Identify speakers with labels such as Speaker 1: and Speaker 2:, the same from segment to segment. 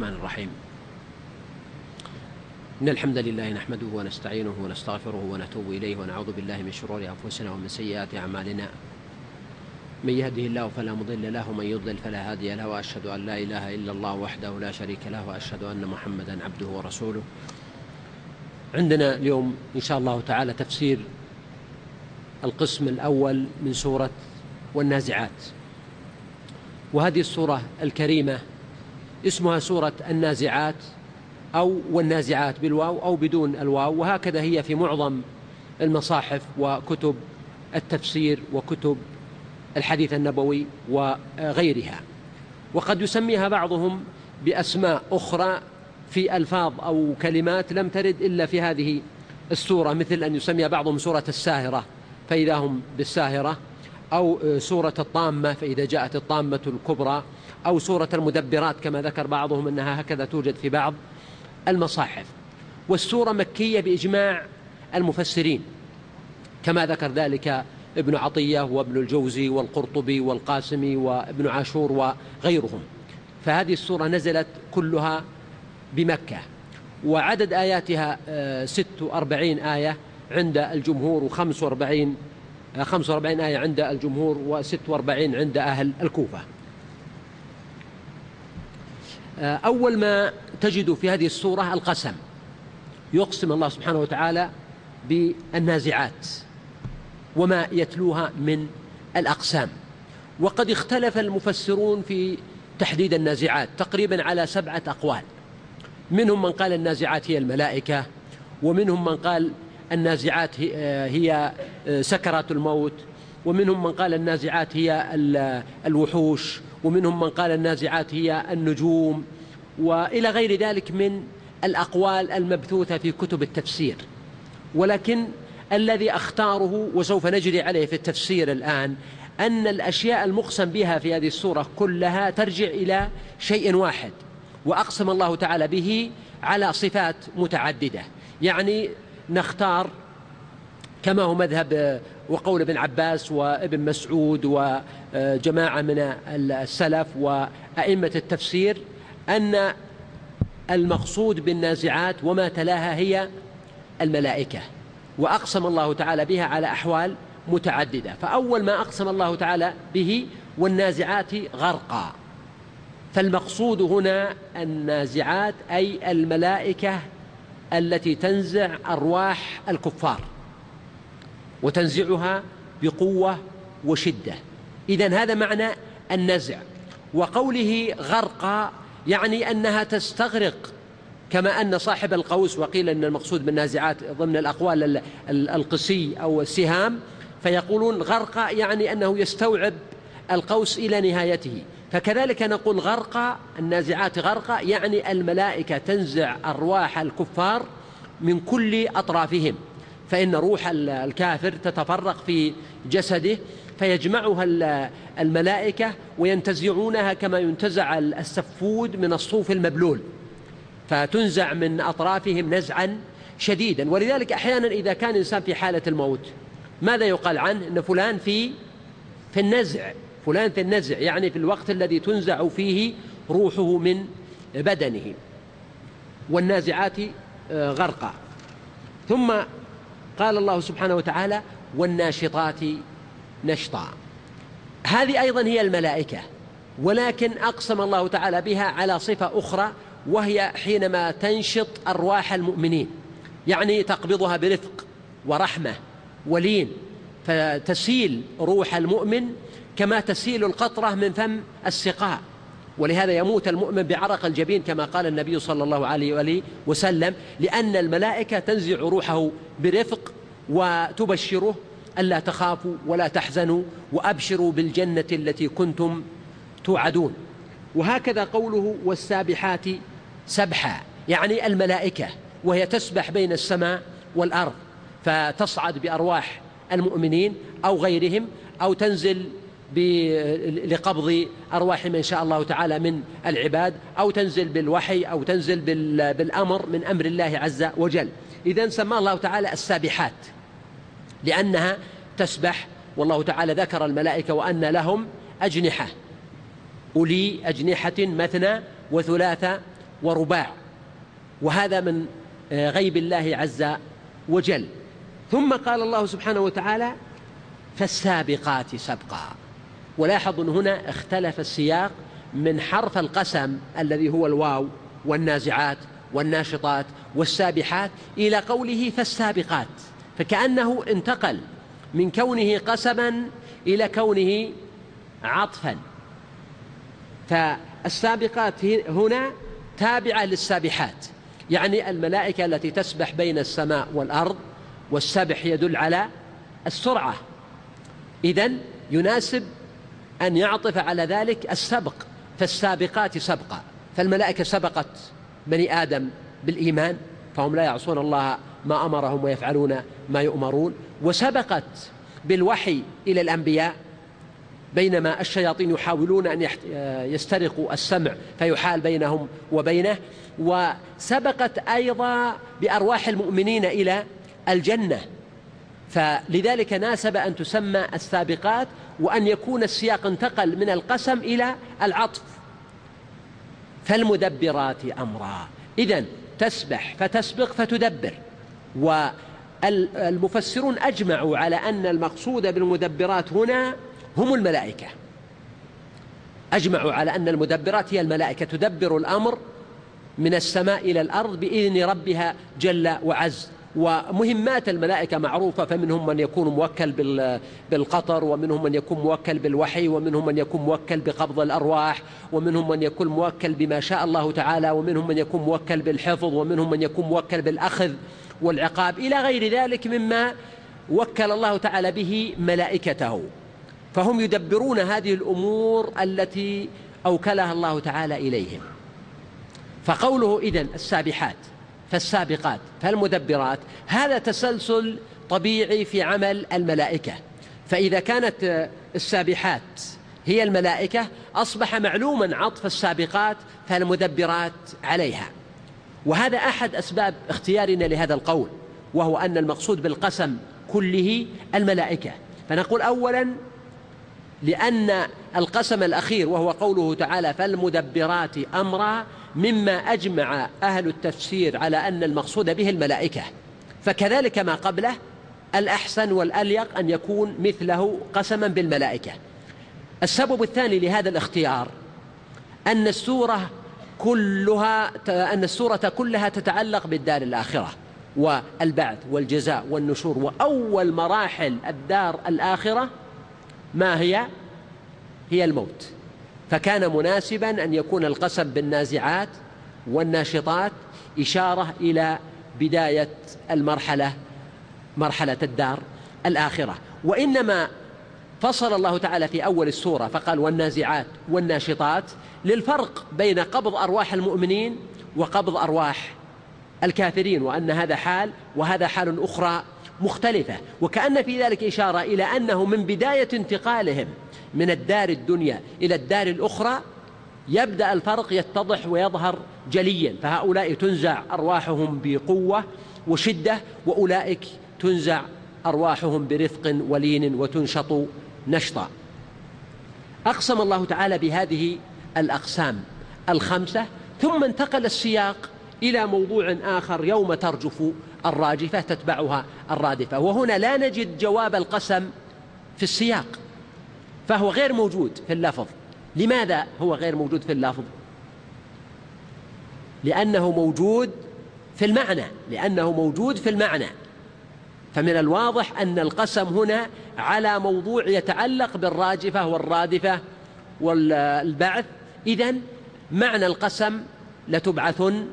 Speaker 1: الرحمن الرحيم. إن الحمد لله نحمده ونستعينه ونستغفره ونتوب إليه ونعوذ بالله من شرور أنفسنا ومن سيئات أعمالنا. من يهده الله فلا مضل له ومن يضلل فلا هادي له وأشهد أن لا إله إلا الله وحده لا شريك له وأشهد أن محمدا عبده ورسوله. عندنا اليوم إن شاء الله تعالى تفسير القسم الأول من سورة والنازعات. وهذه السورة الكريمة اسمها سورة النازعات أو والنازعات بالواو أو بدون الواو وهكذا هي في معظم المصاحف وكتب التفسير وكتب الحديث النبوي وغيرها. وقد يسميها بعضهم بأسماء أخرى في ألفاظ أو كلمات لم ترد إلا في هذه السورة مثل أن يسميها بعضهم سورة الساهرة فإذا هم بالساهرة أو سورة الطامة فإذا جاءت الطامة الكبرى أو سورة المدبرات كما ذكر بعضهم أنها هكذا توجد في بعض المصاحف. والسورة مكية بإجماع المفسرين كما ذكر ذلك ابن عطية وابن الجوزي والقرطبي والقاسمي وابن عاشور وغيرهم. فهذه السورة نزلت كلها بمكة وعدد آياتها ست وأربعين آية عند الجمهور وخمس وأربعين خمس وأربعين آية عند الجمهور وست وأربعين عند أهل الكوفة. أول ما تجد في هذه السورة القسم. يقسم الله سبحانه وتعالى بالنازعات وما يتلوها من الأقسام. وقد اختلف المفسرون في تحديد النازعات تقريبا على سبعة أقوال. منهم من قال النازعات هي الملائكة ومنهم من قال النازعات هي سكرات الموت ومنهم من قال النازعات هي الوحوش ومنهم من قال النازعات هي النجوم وإلى غير ذلك من الأقوال المبثوثة في كتب التفسير. ولكن الذي أختاره وسوف نجري عليه في التفسير الآن أن الأشياء المقسم بها في هذه السورة كلها ترجع إلى شيء واحد وأقسم الله تعالى به على صفات متعددة. يعني نختار كما هو مذهب وقول ابن عباس وابن مسعود وجماعة من السلف وأئمة التفسير أن المقصود بالنازعات وما تلاها هي الملائكة وأقسم الله تعالى بها على أحوال متعددة. فأول ما أقسم الله تعالى به والنازعات غرقا. فالمقصود هنا النازعات أي الملائكة التي تنزع أرواح الكفار. وتنزعها بقوة وشدة. إذا هذا معنى النزع. وقوله غرقا يعني أنها تستغرق كما أن صاحب القوس وقيل أن المقصود بالنازعات ضمن الأقوال القسي أو السهام فيقولون غرقا يعني أنه يستوعب القوس إلى نهايته. فكذلك نقول غرقا النازعات غرقا يعني الملائكة تنزع أرواح الكفار من كل أطرافهم. فإن روح الكافر تتفرق في جسده فيجمعها الملائكة وينتزعونها كما ينتزع السفود من الصوف المبلول. فتنزع من أطرافهم نزعا شديدا. ولذلك أحيانا إذا كان الإنسان في حالة الموت ماذا يقال عنه؟ أن فلان في في النزع. فلان في النزع يعني في الوقت الذي تنزع فيه روحه من بدنه. والنازعات غرقا ثم قال الله سبحانه وتعالى والناشطات نشطا. هذه أيضا هي الملائكة ولكن أقسم الله تعالى بها على صفة أخرى وهي حينما تنشط أرواح المؤمنين يعني تقبضها برفق ورحمة ولين فتسيل روح المؤمن كما تسيل القطرة من فم السقاء. ولهذا يموت المؤمن بعرق الجبين كما قال النبي صلى الله عليه وآله وسلم لأن الملائكة تنزع روحه برفق وتبشره ألا تخافوا ولا تحزنوا وأبشروا بالجنة التي كنتم توعدون. وهكذا قوله والسابحات سبحا يعني الملائكة وهي تسبح بين السماء والأرض فتصعد بأرواح المؤمنين أو غيرهم أو تنزل لقبض أرواح من شاء الله تعالى من العباد أو تنزل بالوحي أو تنزل بالأمر من أمر الله عز وجل. إذا سمى الله تعالى السابحات لأنها تسبح. والله تعالى ذكر الملائكة وأن لهم أجنحة أولي أجنحة مثنى وثلاثة ورباع. وهذا من غيب الله عز وجل. ثم قال الله سبحانه وتعالى فالسابقات سبقا. ولاحظ هنا اختلف السياق من حرف القسم الذي هو الواو والنازعات والناشطات والسابحات إلى قوله فالسابقات فكأنه انتقل من كونه قسما إلى كونه عطفا. فالسابقات هنا تابعة للسابحات يعني الملائكة التي تسبح بين السماء والأرض والسبح يدل على السرعة. إذن يناسب أن يعطف على ذلك السبق فالسابقات سبقا. فالملائكة سبقت بني آدم بالإيمان فهم لا يعصون الله ما أمرهم ويفعلون ما يؤمرون. وسبقت بالوحي إلى الأنبياء بينما الشياطين يحاولون أن يسترقوا السمع فيحال بينهم وبينه. وسبقت أيضا بأرواح المؤمنين إلى الجنة. فلذلك ناسب أن تسمى السابقات وأن يكون السياق انتقل من القسم إلى العطف. فالمدبرات أمرا. إذن تسبح فتسبق فتدبر. والمفسرون أجمعوا على أن المقصود بالمدبرات هنا هم الملائكة. أجمعوا على أن المدبرات هي الملائكة. تدبر الأمر من السماء إلى الأرض بإذن ربها جل وعز. ومهمات الملائكة معروفة فمنهم من يكون موكل بالقطر ومنهم من يكون موكل بالوحي ومنهم من يكون موكل بقبض الأرواح ومنهم من يكون موكل بما شاء الله تعالى ومنهم من يكون موكل بالحفظ ومنهم من يكون موكل بالأخذ والعقاب. إلى غير ذلك مما وكل الله تعالى به ملائكته. فهم يدبرون هذه الأمور التي أوكلها الله تعالى إليهم. فقوله إذن السابحات فالسابقات فالمدبرات. هذا تسلسل طبيعي في عمل الملائكة. فإذا كانت السابحات هي الملائكة أصبح معلوما عطف السابقات فالمدبرات عليها. وهذا أحد أسباب اختيارنا لهذا القول وهو أن المقصود بالقسم كله الملائكة. فنقول أولا لأن القسم الأخير وهو قوله تعالى فالمدبرات أمرا مما أجمع أهل التفسير على أن المقصود به الملائكة. فكذلك ما قبله الأحسن والأليق أن يكون مثله قسما بالملائكة. السبب الثاني لهذا الاختيار أن السورة كلها أن السورة كلها تتعلق بالدار الآخرة والبعث والجزاء والنشور وأول مراحل الدار الآخرة ما هي؟ هي الموت. فكان مناسبا أن يكون القسم بالنازعات والناشطات إشارة إلى بداية المرحلة مرحلة الدار الآخرة. وإنما فصل الله تعالى في أول السورة فقال والنازعات والناشطات للفرق بين قبض أرواح المؤمنين وقبض أرواح الكافرين وأن هذا حال وهذا حال أخرى مختلفة. وكأن في ذلك إشارة إلى أنه من بداية انتقالهم من الدار الدنيا إلى الدار الأخرى يبدأ الفرق يتضح ويظهر جليا. فهؤلاء تنزع أرواحهم بقوة وشدة وأولئك تنزع أرواحهم برفق ولين وتنشط نشطا. أقسم الله تعالى بهذه الأقسام الخمسة ثم انتقل السياق إلى موضوع آخر يوم ترجف الراجفة تتبعها الرادفة. وهنا لا نجد جواب القسم في السياق. فهو غير موجود في اللفظ. لماذا هو غير موجود في اللفظ؟ لأنه موجود في المعنى لأنه موجود في المعنى. فمن الواضح أن القسم هنا على موضوع يتعلق بالراجفة والرادفة والبعث. إذن معنى القسم لتبعثن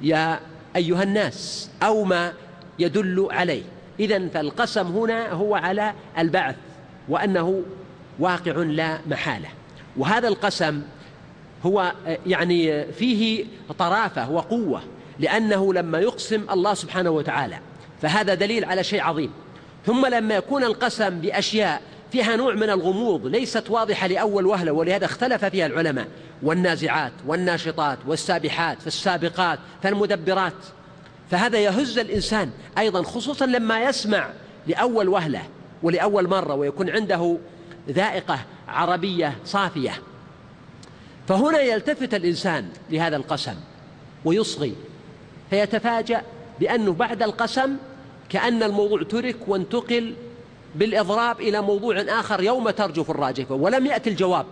Speaker 1: يا أيها الناس أو ما يدل عليه. إذن فالقسم هنا هو على البعث. وأنه واقع لا محالة. وهذا القسم هو يعني فيه طرافة وقوة لأنه لما يقسم الله سبحانه وتعالى فهذا دليل على شيء عظيم. ثم لما يكون القسم بأشياء فيها نوع من الغموض ليست واضحة لأول وهلة ولهذا اختلف فيها العلماء والنازعات والناشطات والسابحات فالسابقات فالمدبرات. فهذا يهز الإنسان أيضا خصوصا لما يسمع لأول وهلة. ولأول مرة ويكون عنده ذائقة عربية صافية. فهنا يلتفت الإنسان لهذا القسم ويصغي فيتفاجأ بأنه بعد القسم كأن الموضوع ترك وانتقل بالإضراب إلى موضوع آخر يوم ترجف الراجفة ولم يأتي الجواب.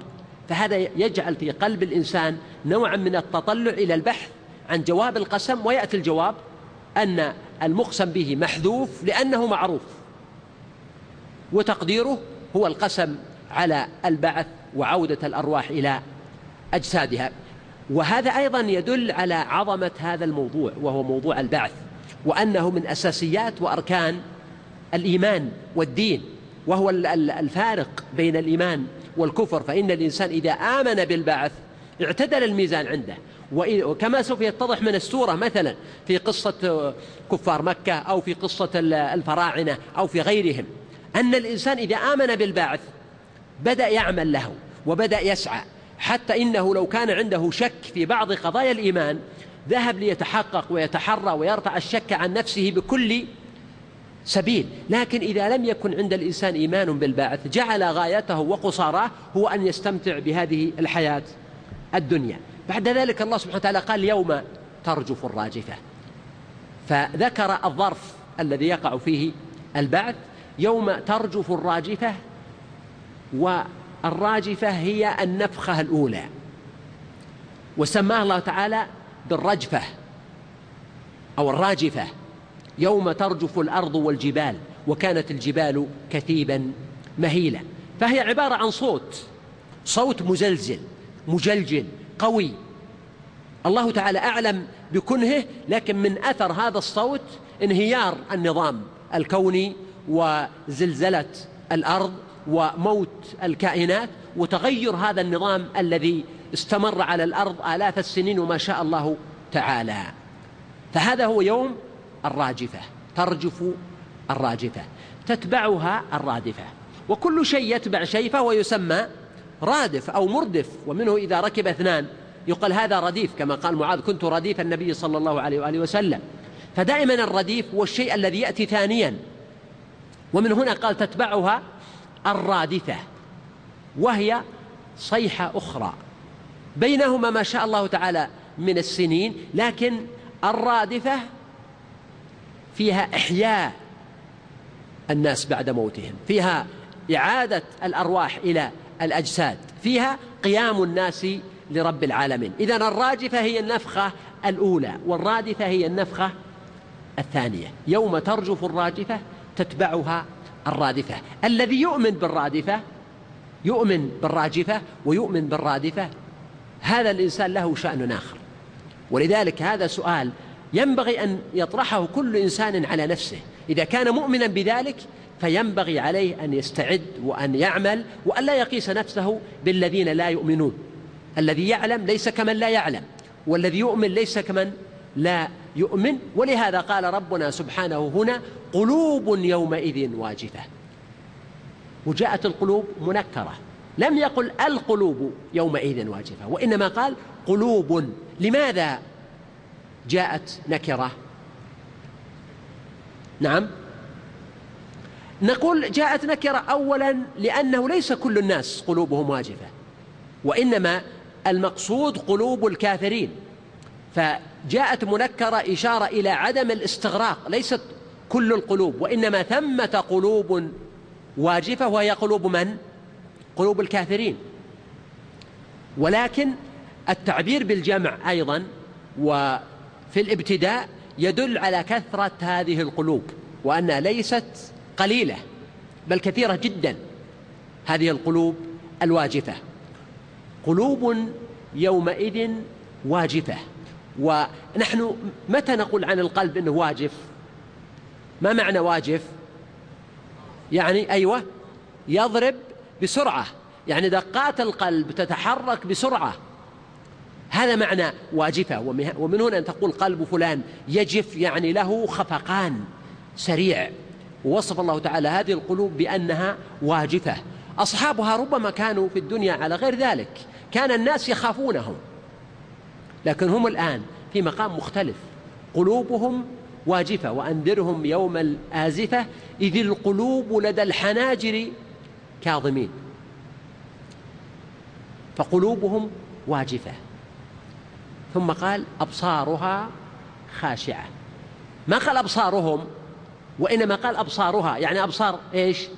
Speaker 1: فهذا يجعل في قلب الإنسان نوعا من التطلع إلى البحث عن جواب القسم ويأتي الجواب أن المقسم به محذوف لأنه معروف. وتقديره هو القسم على البعث وعودة الأرواح إلى أجسادها. وهذا أيضا يدل على عظمة هذا الموضوع وهو موضوع البعث وأنه من أساسيات وأركان الإيمان والدين وهو الفارق بين الإيمان والكفر. فإن الإنسان إذا آمن بالبعث اعتدل الميزان عنده. وكما سوف يتضح من السورة مثلا في قصة كفار مكة أو في قصة الفراعنة أو في غيرهم. أن الإنسان إذا آمن بالبعث بدأ يعمل له وبدأ يسعى. حتى إنه لو كان عنده شك في بعض قضايا الإيمان ذهب ليتحقق ويتحرى ويرفع الشك عن نفسه بكل سبيل. لكن إذا لم يكن عند الإنسان إيمان بالبعث جعل غايته وقصاراه هو أن يستمتع بهذه الحياة الدنيا. بعد ذلك الله سبحانه وتعالى قال يوم ترجف الراجفة. فذكر الظرف الذي يقع فيه البعث يوم ترجف الراجفة والراجفة هي النفخة الأولى. وسماه الله تعالى بالرجفة أو الراجفة. يوم ترجف الأرض والجبال وكانت الجبال كثيبا مهيلا فهي عبارة عن صوت صوت مزلزل مجلجل قوي. الله تعالى أعلم بكنهه لكن من أثر هذا الصوت انهيار النظام الكوني وزلزلة الأرض وموت الكائنات وتغير هذا النظام الذي استمر على الأرض آلاف السنين وما شاء الله تعالى. فهذا هو يوم الراجفة ترجف الراجفة تتبعها الرادفة. وكل شيء يتبع شيء فهو يسمى رادف أو مردف ومنه إذا ركب اثنان يقال هذا رديف كما قال معاذ كنت رديف النبي صلى الله عليه وآله وسلم. فدائما الرديف هو الشيء الذي يأتي ثانيا. ومن هنا قال تتبعها الرادفة وهي صيحة أخرى. بينهما ما شاء الله تعالى من السنين لكن الرادفة فيها إحياء الناس بعد موتهم فيها إعادة الأرواح إلى الأجساد فيها قيام الناس لرب العالمين. إذا الراجفة هي النفخة الأولى والرادفة هي النفخة الثانية. يوم ترجف الراجفة تتبعها الرادفة. الذي يؤمن بالرادفة يؤمن بالراجفة ويؤمن بالرادفة هذا الإنسان له شأن آخر. ولذلك هذا سؤال ينبغي أن يطرحه كل إنسان على نفسه. إذا كان مؤمنا بذلك فينبغي عليه أن يستعد وأن يعمل وأن لا يقيس نفسه بالذين لا يؤمنون. الذي يعلم ليس كمن لا يعلم والذي يؤمن ليس كمن لا يؤمن. ولهذا قال ربنا سبحانه هنا قلوب يومئذ واجفة. وجاءت القلوب منكرة. لم يقل القلوب يومئذ واجفة وإنما قال قلوب. لماذا جاءت نكرة؟ نعم. نقول جاءت نكرة أولا لأنه ليس كل الناس قلوبهم واجفة وإنما المقصود قلوب الكافرين. فجاءت منكرة إشارة إلى عدم الاستغراق ليست كل القلوب وإنما ثمة قلوب واجفة وهي قلوب من؟ قلوب الكافرين. ولكن التعبير بالجمع أيضا وفي الابتداء يدل على كثرة هذه القلوب وأنها ليست قليلة بل كثيرة جدا هذه القلوب الواجفة. قلوب يومئذ واجفة ونحن متى نقول عن القلب إنه واجف؟ ما معنى واجف؟ يعني أيوه يضرب بسرعة. يعني دقات القلب تتحرك بسرعة. هذا معنى واجفة. ومن هنا أن تقول قلب فلان يجف يعني له خفقان سريع. ووصف الله تعالى هذه القلوب بأنها واجفة. أصحابها ربما كانوا في الدنيا على غير ذلك. كان الناس يخافونهم. لكن هم الآن في مقام مختلف. قلوبهم واجفة وأنذرهم يوم الآزفة إذ القلوب لدى الحناجر كاظمين. فقلوبهم واجفة. ثم قال أبصارها خاشعة. ما قال أبصارهم؟ وإنما قال أبصارها. يعني أبصار إيش؟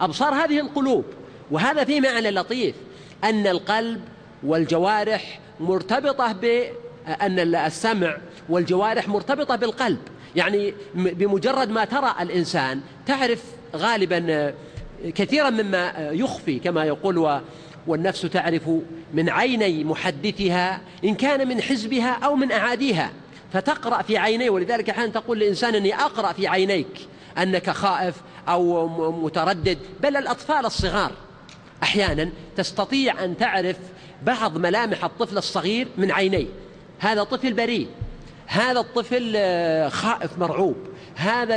Speaker 1: أبصار هذه القلوب. وهذا في معنى لطيف أن القلب والجوارح مرتبطة بأن السمع والجوارح مرتبطة بالقلب. يعني بمجرد ما ترى الإنسان تعرف غالبا كثيرا مما يخفي كما يقول والنفس تعرف من عيني محدثها إن كان من حزبها أو من أعاديها. فتقرأ في عينيه ولذلك أحيانا تقول للإنسان أني أقرأ في عينيك أنك خائف أو متردد. بل الأطفال الصغار أحيانا تستطيع أن تعرف بعض ملامح الطفل الصغير من عينيه. هذا طفل بريء. هذا الطفل آه، خائف مرعوب. هذا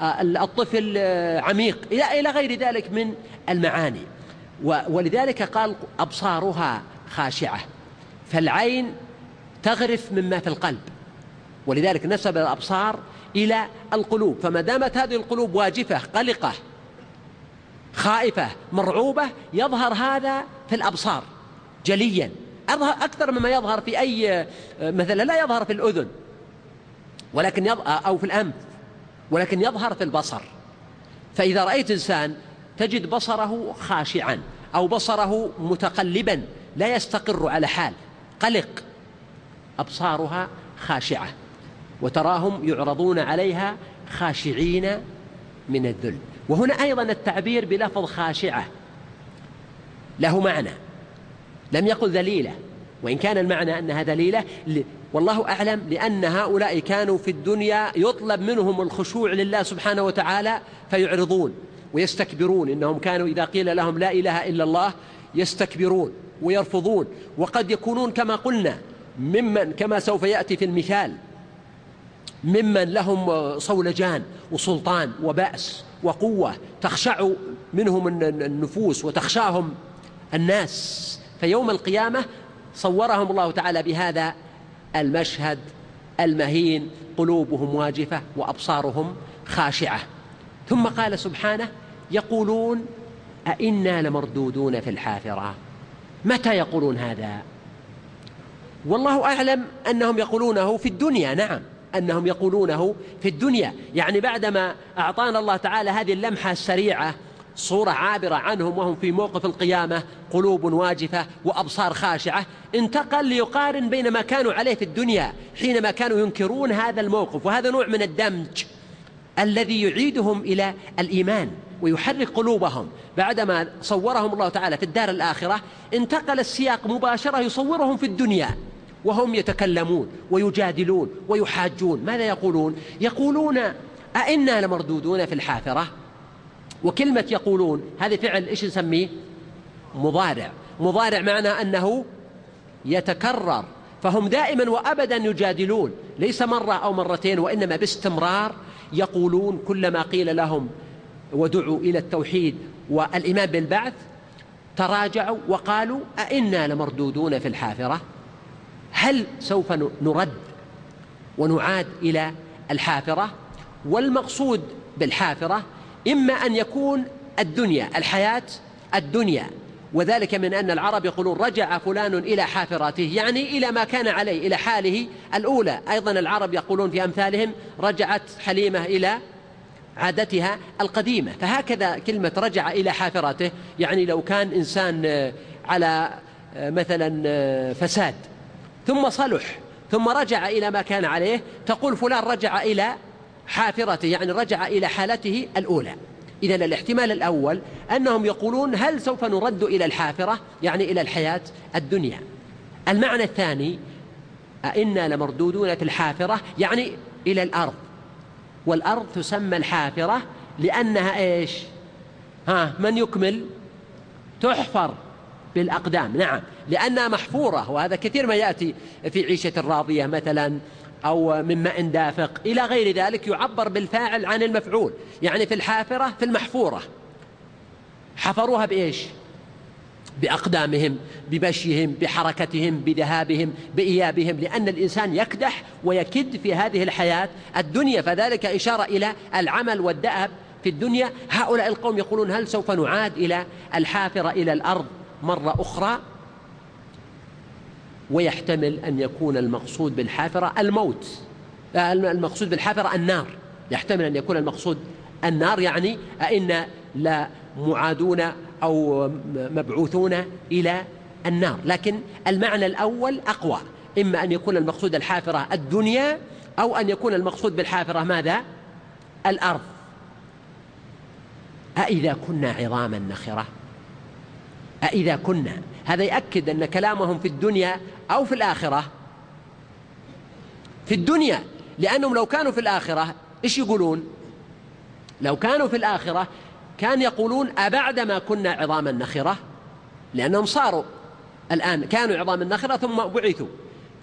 Speaker 1: آه، الطفل آه، عميق. إلى غير ذلك من المعاني. ولذلك قال أبصارها خاشعة. فالعين تغرف مما في القلب. ولذلك نسب الأبصار إلى القلوب. فما دامت هذه القلوب واجفة قلقة خائفة مرعوبة يظهر هذا في الأبصار جليا. أكثر مما يظهر في أي مثلا لا يظهر في الأذن ولكن يظهر أو في الأنف ولكن يظهر في البصر. فإذا رأيت إنسان تجد بصره خاشعا أو بصره متقلبا لا يستقر على حال قلق. أبصارها خاشعة وتراهم يعرضون عليها خاشعين من الذل. وهنا أيضا التعبير بلفظ خاشعة له معنى. لم يقل ذليلة. وإن كان المعنى أنها ذليلة والله أعلم لأن هؤلاء كانوا في الدنيا يطلب منهم الخشوع لله سبحانه وتعالى فيعرضون ويستكبرون. إنهم كانوا إذا قيل لهم لا إله إلا الله يستكبرون ويرفضون. وقد يكونون كما قلنا ممن كما سوف يأتي في المثال ممن لهم صولجان وسلطان وبأس وقوة تخشع منهم النفوس وتخشاهم الناس. فيوم القيامة صورهم الله تعالى بهذا المشهد المهين قلوبهم واجفة وأبصارهم خاشعة. ثم قال سبحانه يقولون أئنا لمردودون في الحافرة؟ متى يقولون هذا؟ والله أعلم أنهم يقولونه في الدنيا نعم أنهم يقولونه في الدنيا. يعني بعدما أعطانا الله تعالى هذه اللمحة السريعة صورة عابرة عنهم وهم في موقف القيامة قلوب واجفة وأبصار خاشعة. انتقل ليقارن بين ما كانوا عليه في الدنيا حينما كانوا ينكرون هذا الموقف وهذا نوع من الدمج الذي يعيدهم إلى الإيمان ويحرك قلوبهم. بعدما صورهم الله تعالى في الدار الآخرة انتقل السياق مباشرة يصورهم في الدنيا وهم يتكلمون ويجادلون ويحاجون. ماذا يقولون؟ يقولون أئنا لمردودون في الحافرة؟ وكلمة يقولون هذا فعل إيش نسميه؟ مضارع. مضارع معنى أنه يتكرر. فهم دائما وأبدا يجادلون. ليس مرة أو مرتين وإنما باستمرار يقولون كلما قيل لهم ودعوا إلى التوحيد والإيمان بالبعث تراجعوا وقالوا أئنا لمردودون في الحافرة؟ هل سوف نرد ونعاد إلى الحافرة؟ والمقصود بالحافرة إما أن يكون الدنيا الحياة الدنيا. وذلك من أن العرب يقولون رجع فلان إلى حافرته يعني إلى ما كان عليه إلى حاله الأولى. أيضا العرب يقولون في أمثالهم رجعت حليمة إلى عادتها القديمة. فهكذا كلمة رجع إلى حافرته يعني لو كان إنسان على مثلا فساد ثم صلح ثم رجع إلى ما كان عليه تقول فلان رجع إلى حافرته يعني رجع إلى حالته الأولى. إذا الاحتمال الأول أنهم يقولون هل سوف نرد إلى الحافرة يعني إلى الحياة الدنيا. المعنى الثاني أئنا لمردودون في الحافرة يعني إلى الأرض. والأرض تسمى الحافرة لأنها إيش؟ ها من يكمل؟ تحفر بالأقدام. نعم لأنها محفورة وهذا كثير ما يأتي في عيشة راضية مثلا. أو من ماء دافق. إلى غير ذلك يعبر بالفاعل عن المفعول. يعني في الحافرة في المحفورة. حفروها بإيش؟ بأقدامهم بمشيهم بحركتهم بذهابهم بإيابهم. لأن الإنسان يكدح ويكد في هذه الحياة الدنيا. فذلك إشارة إلى العمل والدأب في الدنيا. هؤلاء القوم يقولون هل سوف نعاد إلى الحافرة إلى الأرض مرة أخرى؟ ويحتمل أن يكون المقصود بالحافرة الموت. آه، المقصود بالحافرة النار. يحتمل أن يكون المقصود النار يعني أئنا لا معادون أو مبعوثون إلى النار. لكن المعنى الأول أقوى. إما أن يكون المقصود الحافرة الدنيا أو أن يكون المقصود بالحافرة ماذا؟ الأرض. أإذا كنا عظاما نخرة. أإذا كنا. هذا يأكد أن كلامهم في الدنيا أو في الآخرة. في الدنيا. لأنهم لو كانوا في الآخرة إيش يقولون؟ لو كانوا في الآخرة كان يقولون أبعدما كنا عظاما نخرة لأنهم صاروا الآن كانوا عظاما نخرة ثم بعثوا.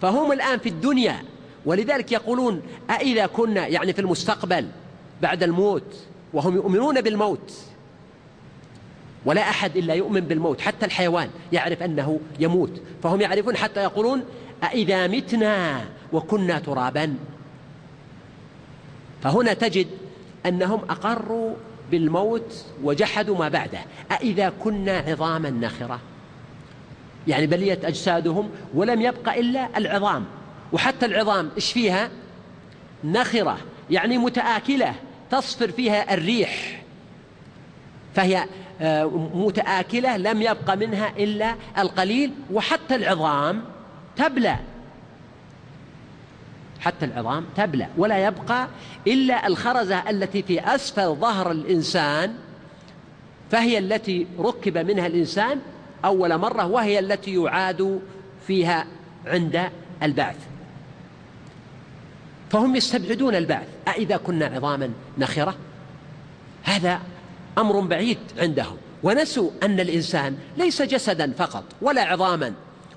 Speaker 1: فهم الآن في الدنيا. ولذلك يقولون أإذا كنا يعني في المستقبل بعد الموت وهم يؤمنون بالموت. ولا أحد إلا يؤمن بالموت حتى الحيوان يعرف أنه يموت. فهم يعرفون حتى يقولون أإذا متنا وكنا ترابا. فهنا تجد أنهم أقروا بالموت وجحدوا ما بعده. أإذا كنا عظاما نخرة يعني بليت أجسادهم ولم يبق إلا العظام. وحتى العظام إيش فيها؟ نخرة يعني متآكلة تصفر فيها الريح. فهي آه، متآكلة لم يبق منها إلا القليل وحتى العظام تبلى. حتى العظام تبلى. ولا يبقى إلا الخرزة التي في أسفل ظهر الإنسان فهي التي ركب منها الإنسان أول مرة وهي التي يعاد فيها عند البعث. فهم يستبعدون البعث. أإذا كنا عظاما نخرة؟ هذا أمر بعيد عندهم. ونسوا أن الإنسان ليس جسدا فقط ولا عظاما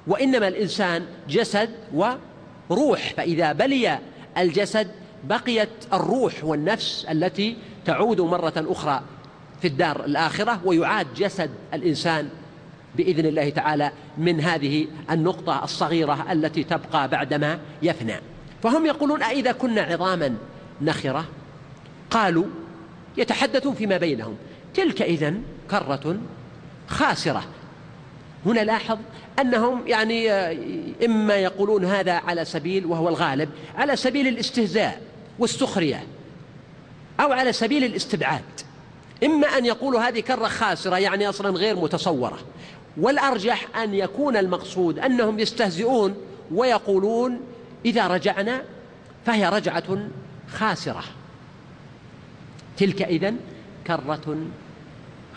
Speaker 1: وإنما الإنسان جسد وروح. فإذا بلي الجسد بقيت الروح والنفس التي تعود مرة أخرى في الدار الآخرة ويعاد جسد الإنسان بإذن الله تعالى من هذه النقطة الصغيرة التي تبقى بعدما يفنى. فهم يقولون أئذا كنا عظاما نخرة؟ قالوا يتحدثون فيما بينهم. تلك إذن كرة خاسرة. هنا لاحظ أنهم يعني إما يقولون هذا على سبيل وهو الغالب على سبيل الاستهزاء والسخرية أو على سبيل الاستبعاد. إما أن يقولوا هذه كرة خاسرة يعني أصلا غير متصورة. والأرجح أن يكون المقصود أنهم يستهزئون ويقولون إذا رجعنا فهي رجعة خاسرة. تلك إذن كرة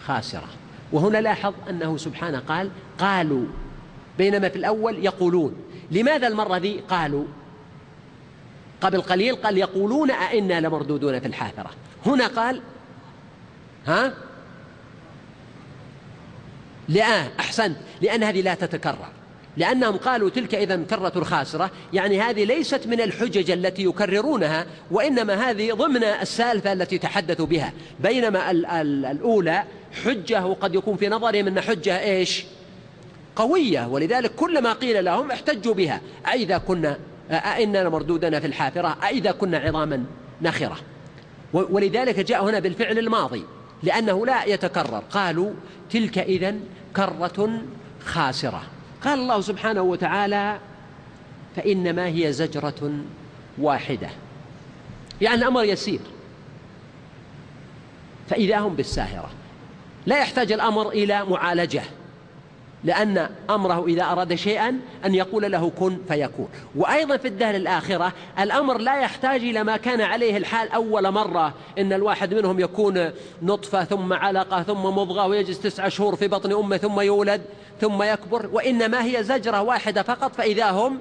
Speaker 1: خاسرة. وهنا لاحظ أنه سبحانه قال قالوا بينما في الأول يقولون. لماذا المرة ذي؟ قالوا قبل قليل قال يقولون أئنا لمردودون في الحافرة. هنا قال ها؟ لا أحسنت. لأن هذه لا تتكرر. لأنهم قالوا تلك إذا كرة خاسرة. يعني هذه ليست من الحجج التي يكررونها وإنما هذه ضمن السالفة التي تحدثوا بها. بينما الأولى حجة وقد يكون في نظرهم أن حجة إيش؟ قوية. ولذلك كلما قيل لهم احتجوا بها. أئذا كنا أئنا مردودنا في الحافرة أئذا كنا عظاما نخرة. ولذلك جاء هنا بالفعل الماضي لأنه لا يتكرر. قالوا تلك إذا كرة خاسرة. قال الله سبحانه وتعالى فإنما هي زجرة واحدة. يعني الأمر يسير. فإذا هم بالساهرة. لا يحتاج الأمر إلى معالجة لأن أمره إذا أراد شيئا أن يقول له كن فيكون. وأيضا في الدار الآخرة الأمر لا يحتاج إلى ما كان عليه الحال أول مرة إن الواحد منهم يكون نطفة ثم علقة ثم مضغة ويجلس تسعة شهور في بطن أمه ثم يولد ثم يكبر وإنما هي زجرة واحدة فقط فإذا هم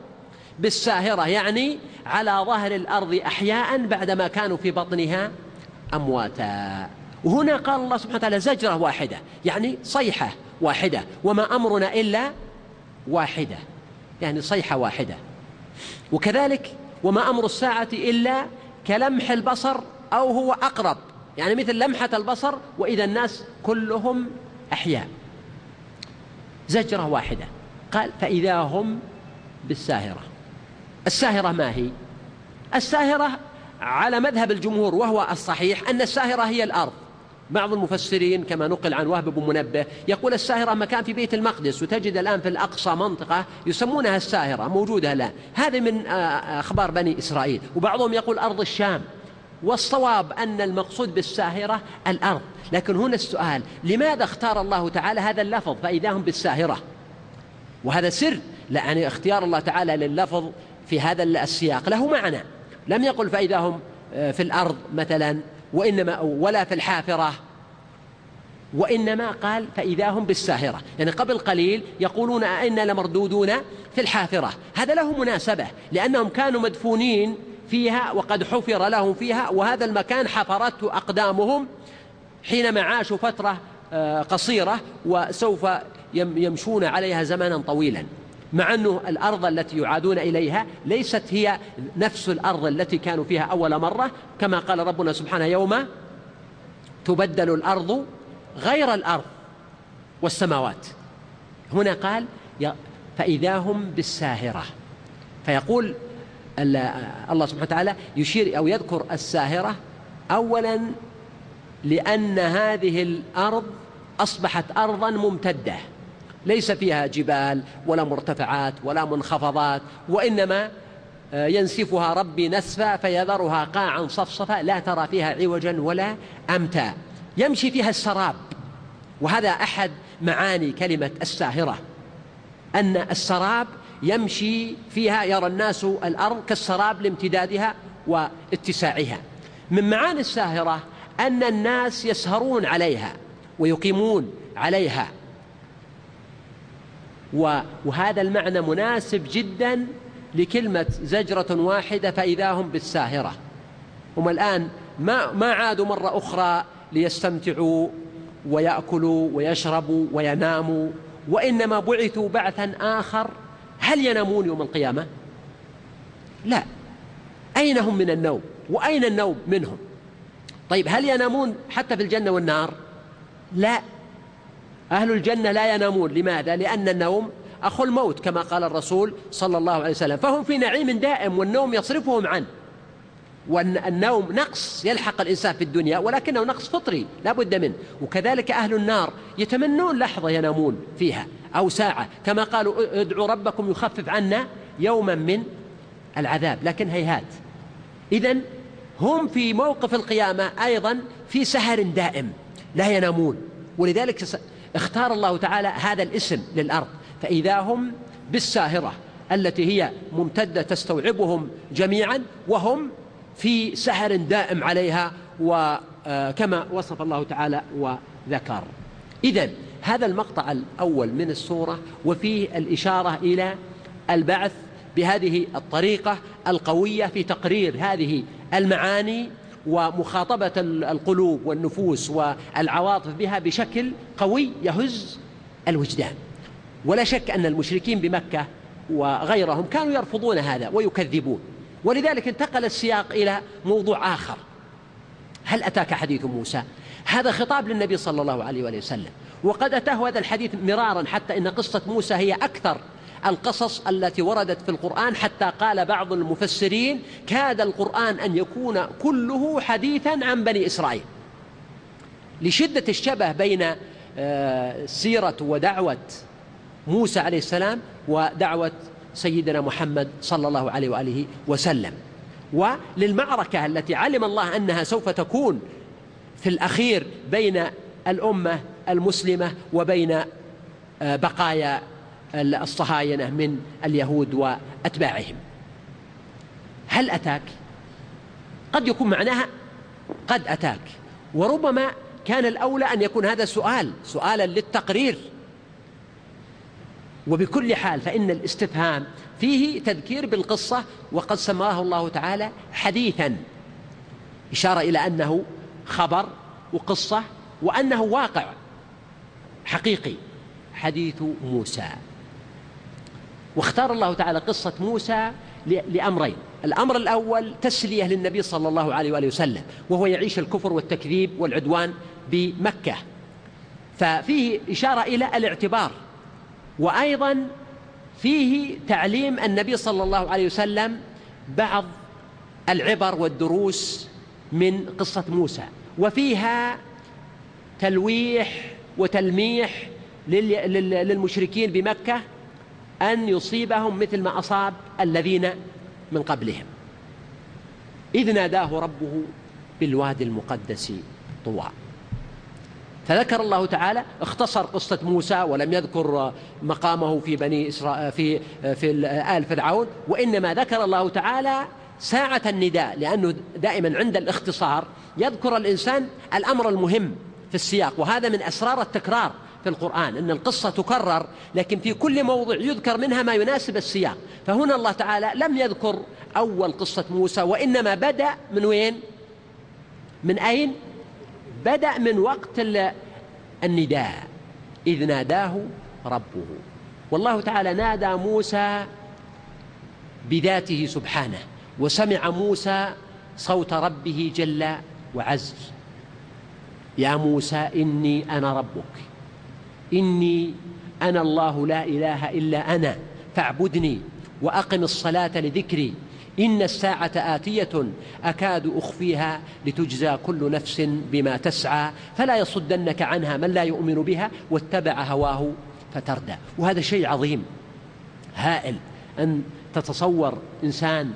Speaker 1: بالساهرة يعني على ظهر الأرض أحياء بعدما كانوا في بطنها أمواتا. وهنا قال الله سبحانه وتعالى زجرة واحدة يعني صيحة واحدة وما أمرنا إلا واحدة يعني صيحة واحدة. وكذلك وما أمر الساعة إلا كلمح البصر أو هو أقرب يعني مثل لمحة البصر وإذا الناس كلهم أحياء. زجرة واحدة قال فإذا هم بالساهرة. الساهرة ما هي؟ الساهرة على مذهب الجمهور وهو الصحيح أن الساهرة هي الأرض. بعض المفسرين كما نقل عن وهب بن منبه يقول الساهرة مكان في بيت المقدس وتجد الآن في الأقصى منطقة يسمونها الساهرة موجودة الآن. هذه من آه، أخبار بني إسرائيل. وبعضهم يقول أرض الشام. والصواب أن المقصود بالساهرة الأرض. لكن هنا السؤال لماذا اختار الله تعالى هذا اللفظ فإذا هم بالساهرة؟ وهذا سر يعني اختيار الله تعالى لللفظ في هذا السياق له معنى. لم يقل فإذا هم آه، في الأرض مثلا. وإنما ولا في الحافرة. وإنما قال فإذا هم بالساهرة. يعني قبل قليل يقولون أئنا لمردودون في الحافرة. هذا له مناسبة لأنهم كانوا مدفونين فيها وقد حفر لهم فيها وهذا المكان حفرته أقدامهم حينما عاشوا فترة آه، قصيرة وسوف يمشون عليها زمانا طويلا. مع أنه الأرض التي يعادون إليها ليست هي نفس الأرض التي كانوا فيها أول مرة كما قال ربنا سبحانه يوم تبدل الأرض غير الأرض والسماوات. هنا قال فإذا هم بالساهرة. فيقول الله سبحانه وتعالى يشير أو يذكر الساهرة أولا لأن هذه الأرض أصبحت أرضا ممتدة. ليس فيها جبال ولا مرتفعات ولا منخفضات وإنما آه، ينسفها ربي نسفا فيذرها قاعا صفصفا لا ترى فيها عوجا ولا أمتا. يمشي فيها السراب. وهذا أحد معاني كلمة الساهرة أن السراب يمشي فيها يرى الناس الأرض كالسراب لامتدادها واتساعها. من معاني الساهرة أن الناس يسهرون عليها ويقيمون عليها. وهذا المعنى مناسب جدا لكلمة زجرة واحدة فإذا هم بالساهرة هم الآن ما ما عادوا مرة أخرى ليستمتعوا ويأكلوا ويشربوا ويناموا وإنما بعثوا بعثا آخر هل ينامون يوم القيامة؟ لا أين هم من النوم؟ وأين النوم منهم؟ طيب هل ينامون حتى في الجنة والنار؟ لا أهل الجنة لا ينامون. لماذا؟ لأن النوم أخو الموت كما قال الرسول صلى الله عليه وسلم. فهم في نعيم دائم والنوم يصرفهم عنه. والنوم نقص يلحق الإنسان في الدنيا ولكنه نقص فطري لا بد منه. وكذلك أهل النار يتمنون لحظة ينامون فيها أو ساعة. كما قالوا ادعوا ربكم يخفف عنا يوما من العذاب. لكن هيهات. إذا هم في موقف القيامة أيضا في سهر دائم لا ينامون. ولذلك اختار الله تعالى هذا الاسم للأرض فإذا هم بالساهرة التي هي ممتدة تستوعبهم جميعا وهم في سهر دائم عليها وكما وصف الله تعالى وذكر. إذا هذا المقطع الأول من السورة وفيه الإشارة إلى البعث بهذه الطريقة القوية في تقرير هذه المعاني ومخاطبة القلوب والنفوس والعواطف بها بشكل قوي يهز الوجدان. ولا شك أن المشركين بمكة وغيرهم كانوا يرفضون هذا ويكذبون. ولذلك انتقل السياق إلى موضوع آخر. هل أتاك حديث موسى؟ هذا خطاب للنبي صلى الله عليه وآله وسلم. وقد أتاه هذا الحديث مرارا حتى إن قصة موسى هي أكثر القصص التي وردت في القرآن حتى قال بعض المفسرين كاد القرآن أن يكون كله حديثا عن بني إسرائيل. لشدة الشبه بين آه، سيرة ودعوة موسى عليه السلام ودعوة سيدنا محمد صلى الله عليه وآله وسلم. وللمعركة التي علم الله أنها سوف تكون في الأخير بين الأمة المسلمة وبين آه، بقايا الصهاينة من اليهود وأتباعهم. هل أتاك؟ قد يكون معناها قد أتاك. وربما كان الأولى أن يكون هذا سؤال سؤالا للتقرير. وبكل حال فإن الاستفهام فيه تذكير بالقصة وقد سماه الله تعالى حديثا. إشارة إلى أنه خبر وقصة وأنه واقع حقيقي حديث موسى. واختار الله تعالى قصة موسى لأمرين. الأمر الأول تسلية للنبي صلى الله عليه وآله وسلم وهو يعيش الكفر والتكذيب والعدوان بمكة. ففيه إشارة إلى الاعتبار وأيضا فيه تعليم النبي صلى الله عليه وسلم بعض العبر والدروس من قصة موسى. وفيها تلويح وتلميح للمشركين بمكة أن يصيبهم مثل ما أصاب الذين من قبلهم. إذ ناداه ربه بالوادي المقدس طوى. فذكر الله تعالى اختصر قصة موسى ولم يذكر مقامه في بني إسرائيل في في آل فرعون وإنما ذكر الله تعالى ساعة النداء لأنه دائما عند الاختصار يذكر الإنسان الأمر المهم في السياق وهذا من أسرار التكرار. في القرآن أن القصة تكرر لكن في كل موضع يذكر منها ما يناسب السياق فهنا الله تعالى لم يذكر أول قصة موسى وإنما بدأ من وين؟ من أين؟ بدأ من وقت النداء إذ ناداه ربه والله تعالى نادى موسى بذاته سبحانه وسمع موسى صوت ربه جل وعز يا موسى إني أنا ربك إني أنا الله لا إله إلا أنا فاعبدني وأقم الصلاة لذكري. إن الساعة آتية أكاد أخفيها لتجزى كل نفس بما تسعى فلا يصدنك عنها من لا يؤمن بها واتبع هواه فتردى. وهذا شيء عظيم هائل أن تتصور إنسان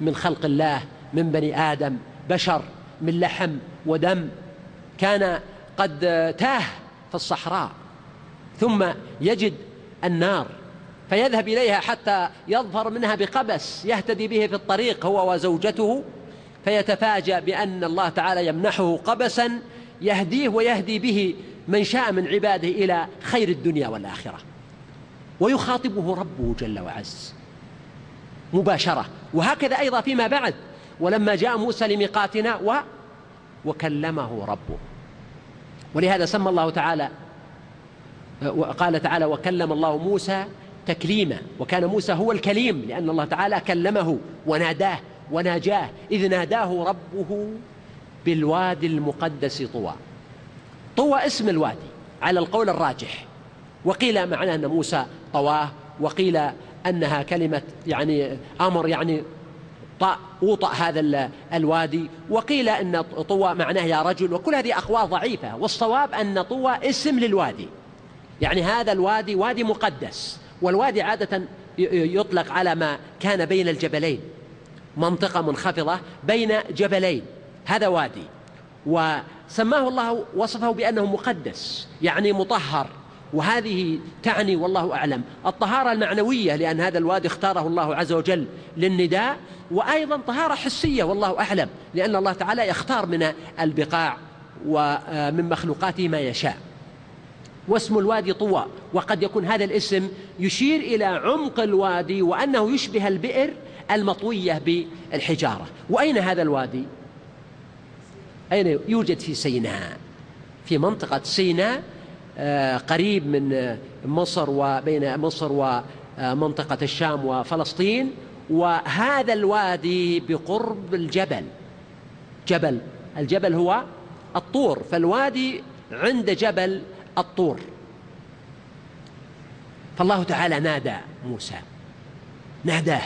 Speaker 1: من خلق الله من بني آدم بشر من لحم ودم كان قد تاه في الصحراء. ثم يجد النار فيذهب إليها حتى يظفر منها بقبس يهتدي به في الطريق هو وزوجته فيتفاجأ بأن الله تعالى يمنحه قبسا يهديه ويهدي به من شاء من عباده إلى خير الدنيا والآخرة. ويخاطبه ربه جل وعز مباشرة وهكذا أيضا فيما بعد ولما جاء موسى لميقاتنا و وكلمه ربه. ولهذا سمى الله تعالى قال تعالى وكلم الله موسى تكليما وكان موسى هو الكليم لأن الله تعالى كلمه وناداه وناجاه إذ ناداه ربه بالوادي المقدس طوى. طوى اسم الوادي على القول الراجح. وقيل معناه أن موسى طواه وقيل أنها كلمة يعني أمر يعني طأ وطأ هذا الوادي. وقيل أن طوى معناه يا رجل وكل هذه أقوال ضعيفة. والصواب أن طوى اسم للوادي. يعني هذا الوادي وادي مقدس والوادي عادة يطلق على ما كان بين الجبلين منطقة منخفضة بين جبلين هذا وادي. وسماه الله وصفه بأنه مقدس يعني مطهر. وهذه تعني والله أعلم الطهارة المعنوية لأن هذا الوادي اختاره الله عز وجل للنداء. وأيضا طهارة حسية والله أعلم لأن الله تعالى يختار من البقاع ومن مخلوقاته ما يشاء. واسم الوادي طوى وقد يكون هذا الاسم يشير إلى عمق الوادي وأنه يشبه البئر المطوية بالحجارة. وأين هذا الوادي؟ أين يوجد في سيناء؟ في منطقة سيناء آه، قريب من مصر وبين مصر ومنطقة الشام وفلسطين. وهذا الوادي بقرب الجبل. جبل الجبل هو الطور. فالوادي عند جبل الطور. فالله تعالى نادى موسى. ناداه.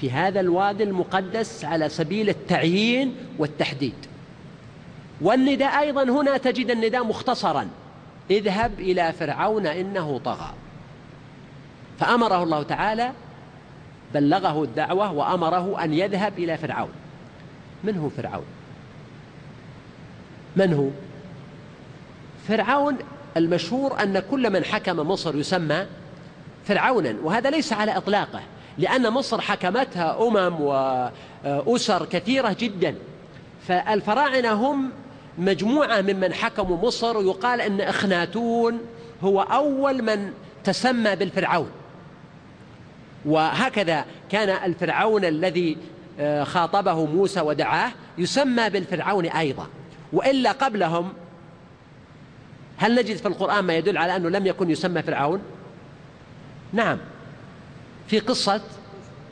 Speaker 1: في هذا الوادي المقدس على سبيل التعيين والتحديد. والنداء أيضا هنا تجد النداء مختصرا. اذهب إلى فرعون إنه طغى. فأمره الله تعالى بلغه الدعوة وأمره أن يذهب إلى فرعون. من هو فرعون؟ من هو؟ فرعون المشهور أن كل من حكم مصر يسمى فرعونا وهذا ليس على إطلاقه لأن مصر حكمتها أمم وأسر كثيرة جدا. فالفراعنة هم مجموعة ممن حكموا مصر يقال أن إخناتون هو أول من تسمى بالفرعون. وهكذا كان الفرعون الذي خاطبه موسى ودعاه يسمى بالفرعون أيضا. وإلا قبلهم هل نجد في القرآن ما يدل على أنه لم يكن يسمى فرعون؟ نعم. في قصة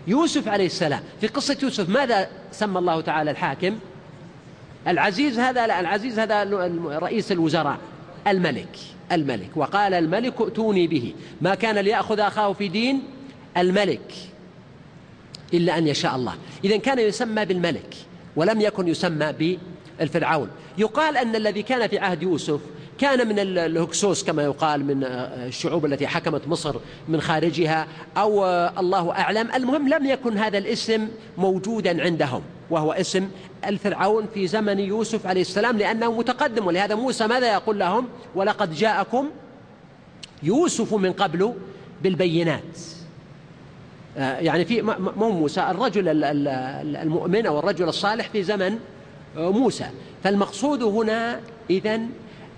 Speaker 1: يوسف عليه السلام. في قصة يوسف ماذا سمى الله تعالى الحاكم؟ العزيز هذا لا العزيز هذا رئيس الوزراء. الملك الملك. وقال الملك ائتوني به. ما كان ليأخذ أخاه في دين؟ الملك. إلا أن يشاء الله. إذا كان يسمى بالملك ولم يكن يسمى بالفرعون. يقال أن الذي كان في عهد يوسف كان من الهكسوس كما يقال من الشعوب التي حكمت مصر من خارجها أو الله أعلم. المهم لم يكن هذا الاسم موجودا عندهم وهو اسم الفرعون في زمن يوسف عليه السلام لأنه متقدم. ولهذا موسى ماذا يقول لهم؟ ولقد جاءكم يوسف من قبل بالبينات. آه، يعني في مو موسى الرجل المؤمن أو الرجل الصالح في زمن آه، موسى. فالمقصود هنا إذن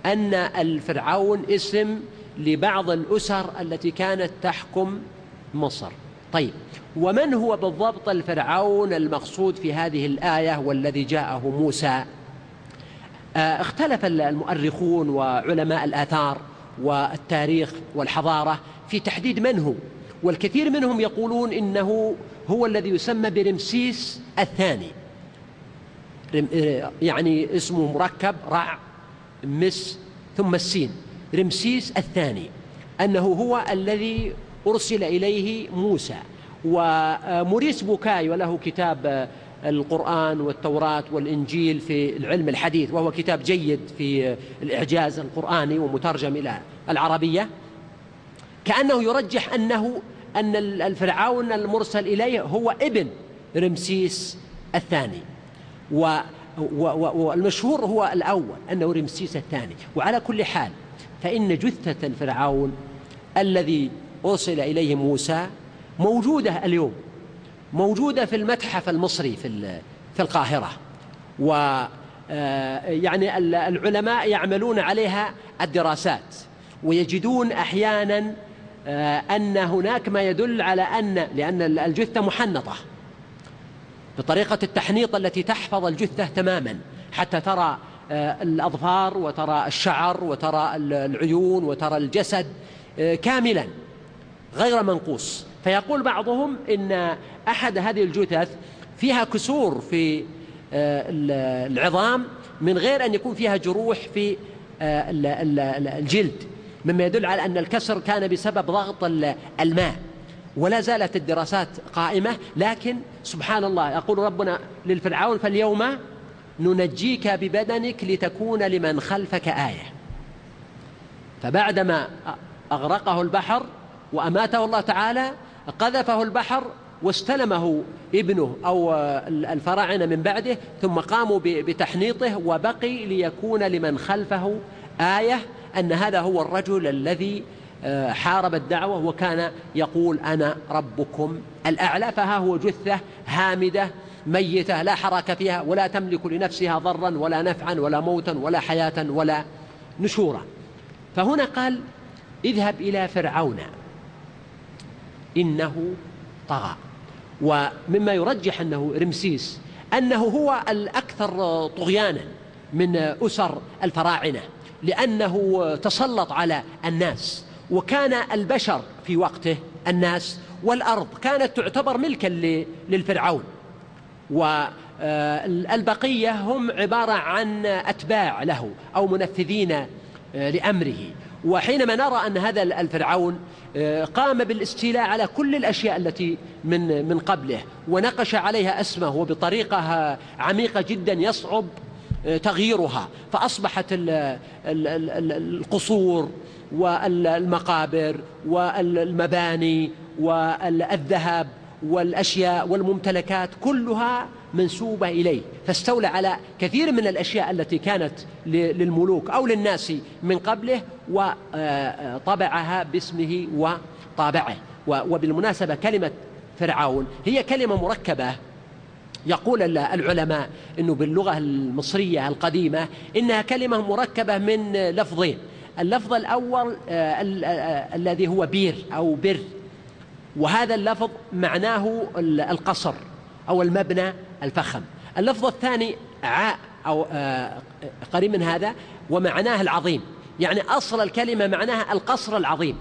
Speaker 1: أن الفرعون اسم لبعض الأسر التي كانت تحكم مصر. طيب ومن هو بالضبط الفرعون المقصود في هذه الآية والذي جاءه موسى؟ آه، اختلف المؤرخون وعلماء الآثار والتاريخ والحضارة في تحديد من هو والكثير منهم يقولون إنه هو الذي يسمى برمسيس الثاني. يعني اسمه مركب رع مس ثم السين. رمسيس الثاني أنه هو الذي أرسل إليه موسى. وموريس بوكاي وله كتاب القرآن والتوراة والإنجيل في العلم الحديث وهو كتاب جيد في الإعجاز القرآني ومترجم إلى العربية. كأنه يرجح أنه أن الفرعون المرسل إليه هو ابن رمسيس الثاني. والمشهور هو الأول أنه رمسيس الثاني. وعلى كل حال فإن جثة الفرعون الذي أرسل إليه موسى موجودة اليوم موجودة في المتحف المصري في في القاهرة. و آه، يعني العلماء يعملون عليها الدراسات ويجدون أحيانا آه، أن هناك ما يدل على أن لأن الجثة محنطة. بطريقة التحنيط التي تحفظ الجثة تماما حتى ترى آه، الأظفار وترى الشعر وترى العيون وترى الجسد كاملا غير منقوص. فيقول بعضهم إن أحد هذه الجثث فيها كسور في آه، العظام من غير أن يكون فيها جروح في آه، الجلد مما يدل على أن الكسر كان بسبب ضغط الماء. ولا زالت الدراسات قائمة لكن سبحان الله يقول ربنا للفرعون فاليوم ننجيك ببدنك لتكون لمن خلفك آية. فبعدما أغرقه البحر وأماته الله تعالى قذفه البحر واستلمه ابنه أو الفراعنة من بعده ثم قاموا بتحنيطه وبقي ليكون لمن خلفه آية أن هذا هو الرجل الذي حارب الدعوة وكان يقول أنا ربكم الأعلى فها هو جثة هامدة ميتة لا حركة فيها ولا تملك لنفسها ضرا ولا نفعا ولا موتا ولا حياة ولا نشورا. فهنا قال اذهب إلى فرعون إنه طغى. ومما يرجح أنه رمسيس أنه هو الأكثر طغيانا من أسر الفراعنة لأنه تسلط على الناس. وكان البشر في وقته الناس والأرض كانت تعتبر ملكا للفرعون. والبقية هم عبارة عن أتباع له أو منفذين لأمره. وحينما نرى أن هذا الفرعون آه، قام بالاستيلاء على كل الأشياء التي من من قبله ونقش عليها اسمه وبطريقة عميقة جدا يصعب آه، تغييرها. فأصبحت القصور والمقابر والمباني والذهب والأشياء والممتلكات كلها منسوبة إليه فاستولى على كثير من الأشياء التي كانت للملوك أو للناس من قبله وطبعها باسمه وطابعه. وبالمناسبة كلمة فرعون هي كلمة مركبة. يقول العلماء أنه باللغة المصرية القديمة إنها كلمة مركبة من لفظين اللفظ الأول آه، آه، الذي هو بير أو بر. وهذا اللفظ معناه القصر أو المبنى الفخم. اللفظ الثاني عاء أو آه، قريب من هذا ومعناه العظيم. يعني أصل الكلمة معناها القصر العظيم.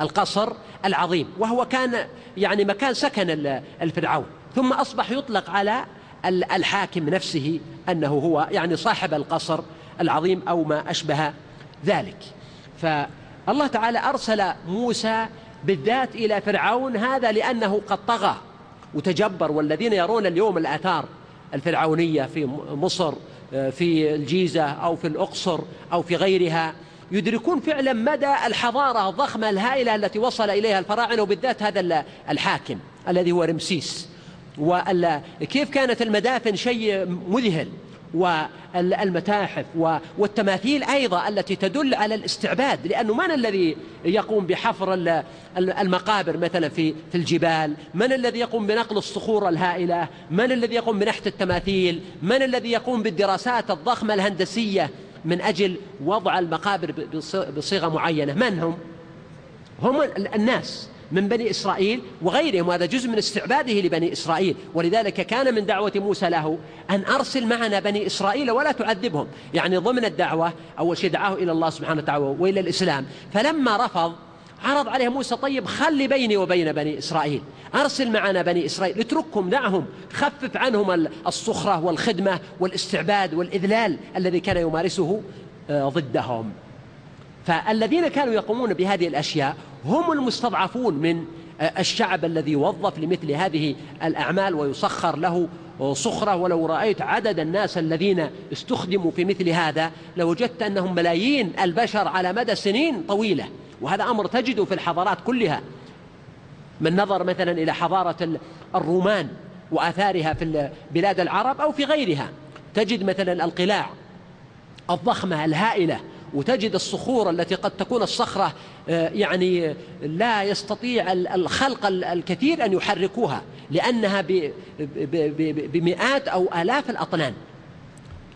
Speaker 1: القصر العظيم. وهو كان يعني مكان سكن الفرعون. ثم أصبح يطلق على الحاكم نفسه أنه هو يعني صاحب القصر العظيم أو ما أشبه ذلك. فالله تعالى أرسل موسى بالذات إلى فرعون هذا لأنه قد طغى وتجبر والذين يرون اليوم الآثار الفرعونية في مصر في الجيزة أو في الأقصر أو في غيرها يدركون فعلا مدى الحضارة الضخمة الهائلة التي وصل إليها الفراعنة وبالذات هذا الحاكم الذي هو رمسيس. وكيف كانت المدافن شيء مذهل. والمتاحف والتماثيل أيضا التي تدل على الاستعباد لأنه من الذي يقوم بحفر المقابر مثلا في في الجبال؟ من الذي يقوم بنقل الصخور الهائلة؟ من الذي يقوم بنحت التماثيل؟ من الذي يقوم بالدراسات الضخمة الهندسية من أجل وضع المقابر بصيغة معينة؟ من هم؟ هم الناس. من بني إسرائيل وغيرهم وهذا جزء من استعباده لبني إسرائيل. ولذلك كان من دعوة موسى له أن أرسل معنا بني إسرائيل ولا تعذبهم. يعني ضمن الدعوة أول شيء دعاه إلى الله سبحانه وتعالى وإلى الإسلام. فلما رفض عرض عليه موسى طيب خلي بيني وبين بني إسرائيل. أرسل معنا بني إسرائيل اتركهم دعهم. خفف عنهم الصخرة والخدمة والاستعباد والإذلال الذي كان يمارسه آه، ضدهم. فالذين كانوا يقومون بهذه الأشياء هم المستضعفون من آه، الشعب الذي يوظف لمثل هذه الأعمال ويسخر له صخرة. ولو رأيت عدد الناس الذين استخدموا في مثل هذا لوجدت أنهم ملايين البشر على مدى سنين طويلة. وهذا أمر تجده في الحضارات كلها. من نظر مثلا إلى حضارة الرومان وآثارها في بلاد العرب أو في غيرها تجد مثلا القلاع الضخمة الهائلة وتجد الصخور التي قد تكون الصخرة آه، يعني لا يستطيع الخلق الكثير أن يحركوها لأنها بمئات أو آلاف الأطنان.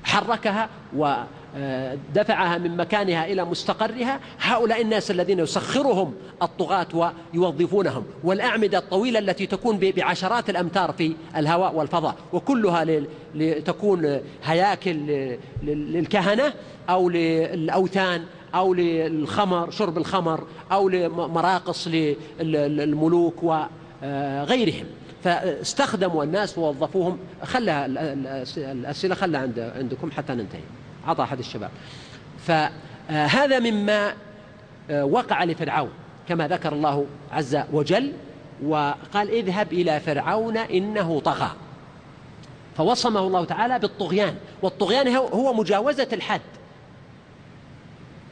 Speaker 1: حركها ودفعها من مكانها إلى مستقرها. هؤلاء الناس الذين يسخرهم الطغاة ويوظفونهم والأعمدة الطويلة التي تكون بعشرات الأمتار في الهواء والفضاء وكلها لتكون هياكل للكهنة أو للأوثان أو للخمر شرب الخمر أو لمراقص للملوك وغيرهم فاستخدموا الناس ووظفوهم. خلى الأسئلة عند عندكم حتى ننتهي. عطى أحد الشباب. فهذا مما وقع لفرعون كما ذكر الله عز وجل وقال اذهب إلى فرعون إنه طغى. فوصمه الله تعالى بالطغيان والطغيان هو مجاوزة الحد.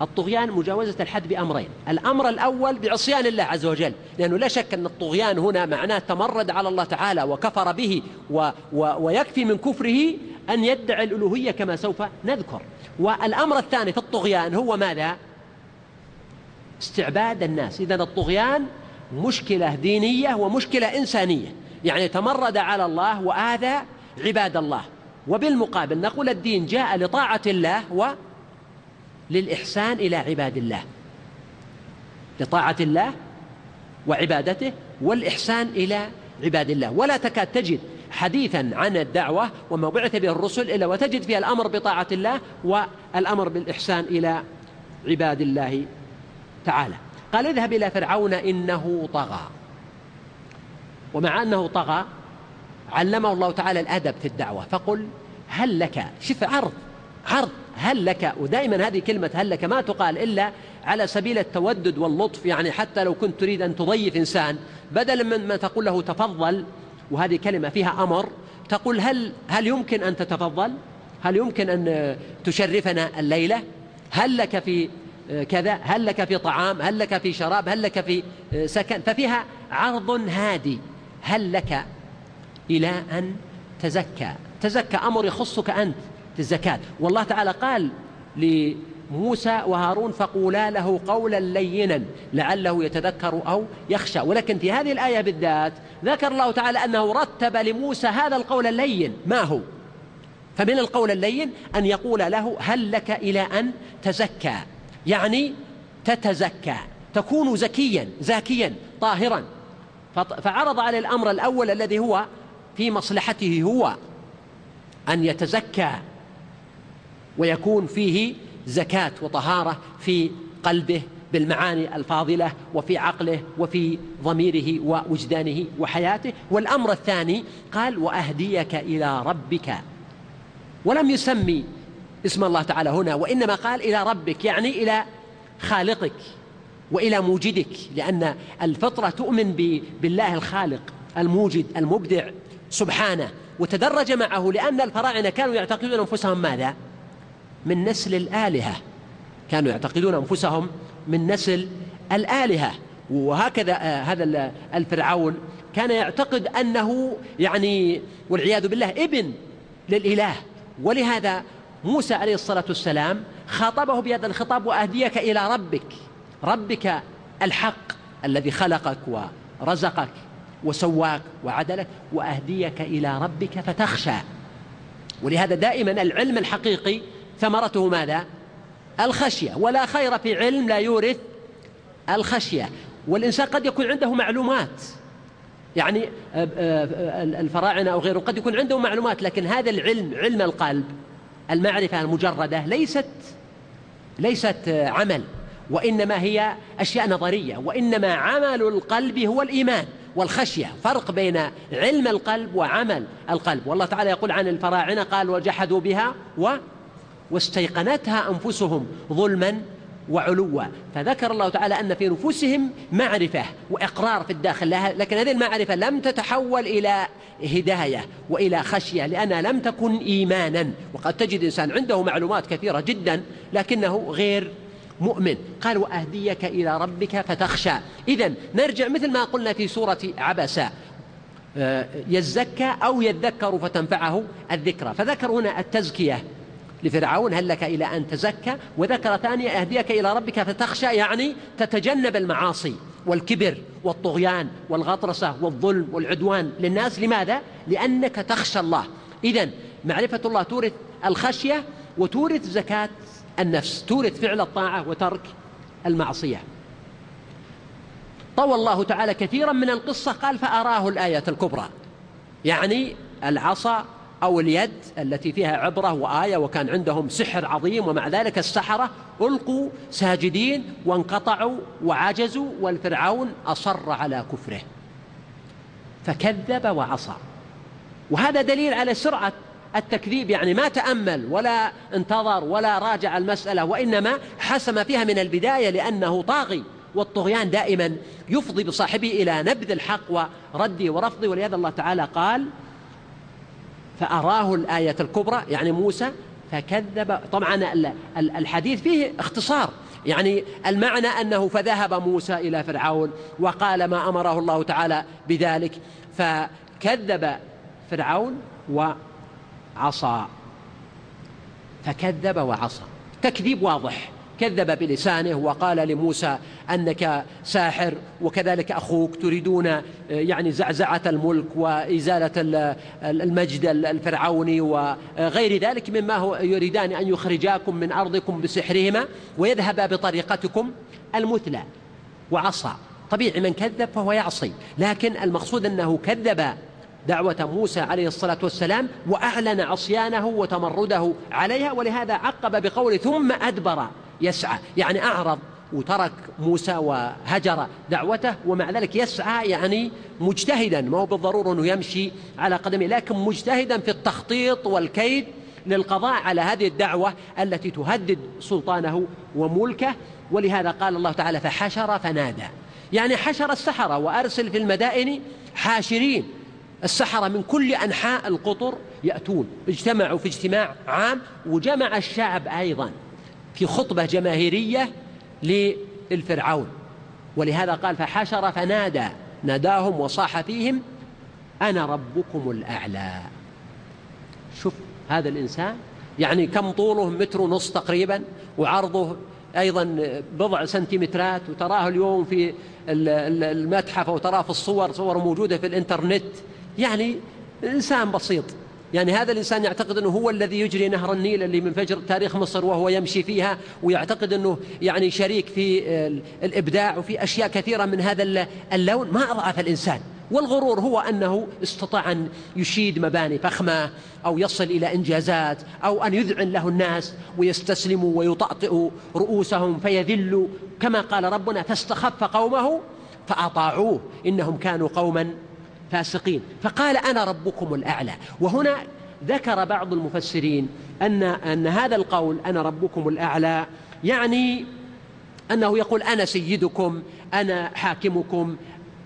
Speaker 1: الطغيان مجاوزة الحد بأمرين الأمر الأول بعصيان الله عز وجل لأنه لا شك أن الطغيان هنا معناه تمرد على الله تعالى وكفر به و و ويكفي من كفره أن يدعي الألوهية كما سوف نذكر. والأمر الثاني في الطغيان هو ماذا؟ استعباد الناس. إذا الطغيان مشكلة دينية ومشكلة إنسانية. يعني تمرد على الله وآذى عباد الله. وبالمقابل نقول الدين جاء لطاعة الله و للإحسان إلى عباد الله. لطاعة الله وعبادته والإحسان إلى عباد الله. ولا تكاد تجد حديثا عن الدعوة وما بعث به الرسل إلا وتجد فيها الأمر بطاعة الله والأمر بالإحسان إلى عباد الله تعالى. قال اذهب إلى فرعون إنه طغى. ومع أنه طغى علمه الله تعالى الأدب في الدعوة فقل هل لك؟ شف عرض عرض. هل لك؟ ودائما هذه كلمة هل لك ما تقال إلا على سبيل التودد واللطف يعني حتى لو كنت تريد أن تضيف إنسان بدلا من ما تقول له تفضل وهذه كلمة فيها أمر تقول هل هل يمكن أن تتفضل؟ هل يمكن أن تشرفنا الليلة؟ هل لك في كذا؟ هل لك في طعام؟ هل لك في شراب؟ هل لك في سكن؟ ففيها عرض هادي هل لك إلى أن تزكى تزكى أمر يخصك أنت في الزكاة والله تعالى قال لموسى وهارون فقولا له قولا لينا لعله يتذكر أو يخشى. ولكن في هذه الآية بالذات ذكر الله تعالى أنه رتب لموسى هذا القول اللين. ما هو؟ فمن القول اللين أن يقول له هل لك إلى أن تزكى؟ يعني تتزكى تكون زكيا زاكيا طاهرا. فعرض على الأمر الأول الذي هو في مصلحته هو أن يتزكى ويكون فيه زكاة وطهارة في قلبه بالمعاني الفاضلة وفي عقله وفي ضميره ووجدانه وحياته والأمر الثاني قال وأهديك إلى ربك ولم يسمي اسم الله تعالى هنا وإنما قال إلى ربك يعني إلى خالقك وإلى موجدك لأن الفطرة تؤمن بالله الخالق الموجد المبدع سبحانه وتدرج معه لأن الفراعنة كانوا يعتقدون أنفسهم ماذا؟ من نسل الآلهة. كانوا يعتقدون أنفسهم من نسل الآلهة. وهكذا آه، هذا الفرعون كان يعتقد أنه يعني والعياذ بالله ابن للإله. ولهذا موسى عليه الصلاة والسلام خاطبه بهذا الخطاب وأهديك إلى ربك. ربك الحق الذي خلقك ورزقك وسواك وعدلك وأهديك إلى ربك فتخشى. ولهذا دائما العلم الحقيقي ثمرته ماذا؟ الخشية. ولا خير في علم لا يورث الخشية. والإنسان قد يكون عنده معلومات. يعني آه، آه، الفراعنة أو غيره قد يكون عنده معلومات لكن هذا العلم علم القلب المعرفة المجردة ليست ليست عمل. وإنما هي أشياء نظرية. وإنما عمل القلب هو الإيمان والخشية. فرق بين علم القلب وعمل القلب. والله تعالى يقول عن الفراعنة قال وجحدوا بها و واستيقنتها أنفسهم ظلما وعلوا. فذكر الله تعالى أن في نفوسهم معرفة وإقرار في الداخل لها لكن هذه المعرفة لم تتحول إلى هداية وإلى خشية لأنها لم تكن إيمانا. وقد تجد إنسان عنده معلومات كثيرة جدا لكنه غير مؤمن. قال وأهديك إلى ربك فتخشى. إذا نرجع مثل ما قلنا في سورة عبسة آه، يزكى أو يذكر فتنفعه الذكرى. فذكر هنا التزكية. لفرعون هل لك إلى أن تزكى؟ وذكر ثانية أهديك إلى ربك فتخشى يعني تتجنب المعاصي والكبر والطغيان والغطرسة والظلم والعدوان. للناس لماذا؟ لأنك تخشى الله. إذا معرفة الله تورث الخشية وتورث زكاة النفس تورث فعل الطاعة وترك المعصية. طوى الله تعالى كثيرا من القصة قال فأراه الآية الكبرى. يعني العصا أو اليد التي فيها عبرة وآية وكان عندهم سحر عظيم ومع ذلك السحرة ألقوا ساجدين وانقطعوا وعجزوا والفرعون أصر على كفره. فكذب وعصى. وهذا دليل على سرعة التكذيب يعني ما تأمل ولا انتظر ولا راجع المسألة وإنما حسم فيها من البداية لأنه طاغي والطغيان دائما يفضي بصاحبه إلى نبذ الحق ورده ورفضه ولهذا الله تعالى قال فأراه الآية الكبرى يعني موسى فكذب. طبعا الحديث فيه اختصار يعني المعنى أنه فذهب موسى إلى فرعون وقال ما أمره الله تعالى بذلك فكذب فرعون وعصى فكذب وعصى. تكذيب واضح. كذب بلسانه وقال لموسى أنك ساحر وكذلك أخوك تريدون آه، يعني زعزعة الملك وإزالة المجد الفرعوني وغير ذلك مما هو يريدان أن يخرجاكم من أرضكم بسحرهما ويذهبا بطريقتكم المثلى وعصى. طبيعي من كذب فهو يعصي لكن المقصود أنه كذب دعوة موسى عليه الصلاة والسلام وأعلن عصيانه وتمرده عليها ولهذا عقب بقوله ثم أدبر. يسعى. يعني أعرض وترك موسى وهجر دعوته ومع ذلك يسعى يعني مجتهدا. ما هو بالضرورة أنه يمشي على قدمه لكن مجتهدا في التخطيط والكيد للقضاء على هذه الدعوة التي تهدد سلطانه وملكه. ولهذا قال الله تعالى فحشر فنادى. يعني حشر السحرة وأرسل في المدائن حاشرين. السحرة من كل أنحاء القطر يأتون اجتمعوا في اجتماع عام وجمع الشعب أيضا. في خطبة جماهيرية للفرعون. ولهذا قال فحشر فنادى ناداهم وصاح فيهم أنا ربكم الأعلى شوف هذا الإنسان يعني كم طوله متر ونص تقريبا وعرضه أيضا بضع سنتيمترات وتراه اليوم في المتحف وتراه في الصور صور موجودة في الإنترنت. يعني إنسان بسيط. يعني هذا الإنسان يعتقد أنه هو الذي يجري نهر النيل اللي من فجر تاريخ مصر وهو يمشي فيها ويعتقد أنه يعني شريك في الإبداع وفي أشياء كثيرة من هذا اللون. ما أضعف الإنسان. والغرور هو أنه استطاع أن يشيد مباني فخمة أو يصل إلى إنجازات أو أن يذعن له الناس ويستسلموا ويطأطئوا رؤوسهم فيذلوا. كما قال ربنا فاستخف قومه فأطاعوه. إنهم كانوا قوما فاسقين فقال أنا ربكم الأعلى. وهنا ذكر بعض المفسرين أن أن هذا القول أنا ربكم الأعلى يعني أنه يقول أنا سيدكم أنا حاكمكم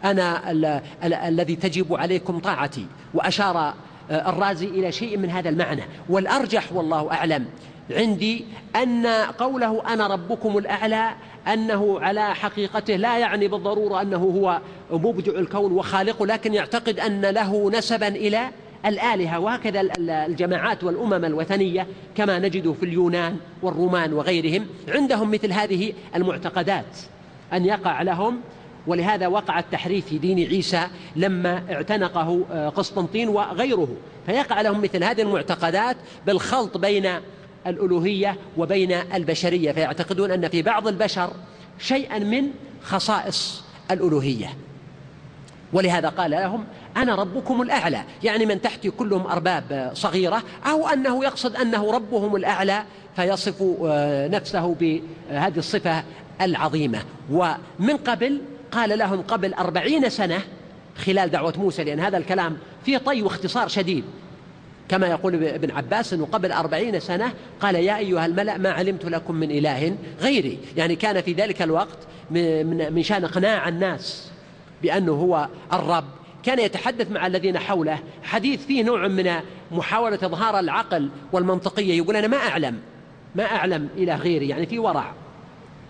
Speaker 1: أنا ال ال الذي تجب عليكم طاعتي. وأشار الرازي إلى شيء من هذا المعنى. والأرجح والله أعلم عندي أن قوله أنا ربكم الأعلى أنه على حقيقته لا يعني بالضرورة أنه هو مبدع الكون وخالقه لكن يعتقد أن له نسبا إلى الآلهة وهكذا الجماعات والأمم الوثنية كما نجد في اليونان والرومان وغيرهم. عندهم مثل هذه المعتقدات أن يقع لهم ولهذا وقع التحريف في دين عيسى لما اعتنقه آه، قسطنطين وغيره. فيقع لهم مثل هذه المعتقدات بالخلط بين الألوهية وبين البشرية فيعتقدون أن في بعض البشر شيئا من خصائص الألوهية. ولهذا قال لهم أنا ربكم الأعلى. يعني من تحتي كلهم أرباب صغيرة أو أنه يقصد أنه ربهم الأعلى فيصف آه، نفسه بهذه الصفة العظيمة. ومن قبل قال لهم قبل أربعين سنة خلال دعوة موسى لأن هذا الكلام فيه طي واختصار شديد كما يقول ابن عباس أنه قبل أربعين سنة قال يا أيها الملأ ما علمت لكم من إله غيري. يعني كان في ذلك الوقت من شأن إقناع الناس بأنه هو الرب. كان يتحدث مع الذين حوله. حديث فيه نوع من محاولة إظهار العقل والمنطقية. يقول أنا ما أعلم. ما أعلم إلى غيري. يعني في ورع.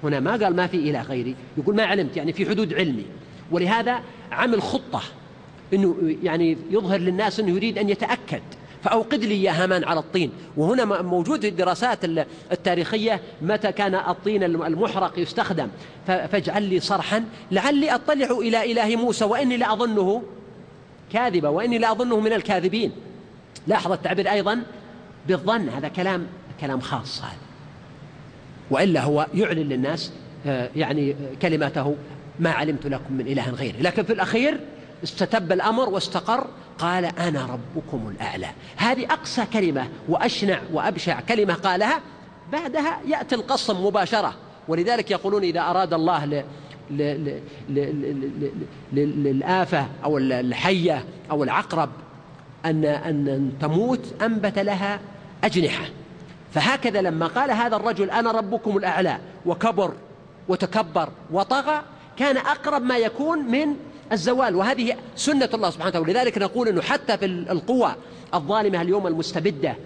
Speaker 1: هنا ما قال ما في إله غيري. يقول ما علمت. يعني في حدود علمي. ولهذا عمل خطة. أنه يعني يظهر للناس أنه يريد أن يتأكد. فأوقد لي يا هامان على الطين. وهنا موجود في الدراسات التاريخية متى كان الطين المحرق يستخدم. فاجعل لي صرحا لعلي أطلع إلى إله موسى وإني لأظنه كاذبة وإني لأظنه من الكاذبين. لاحظ التعبير أيضا بالظن. هذا كلام كلام خاص هذا. وإلا هو يعلن للناس آه، يعني كلمته ما علمت لكم من إله غيري لكن في الأخير استتب الأمر واستقر قال أنا ربكم الأعلى هذه أقصى كلمة وأشنع وأبشع كلمة قالها بعدها يأتي القصم مباشرة ولذلك يقولون إذا أراد الله ل... للآفة أو الحية أو العقرب أن أن تموت أنبت لها أجنحة فهكذا لما قال هذا الرجل أنا ربكم الأعلى وكبر وتكبر وطغى كان أقرب ما يكون من الزوال وهذه سنة الله سبحانه وتعالى. ولذلك نقول أنه حتى في القوى الظالمة اليوم المستبدة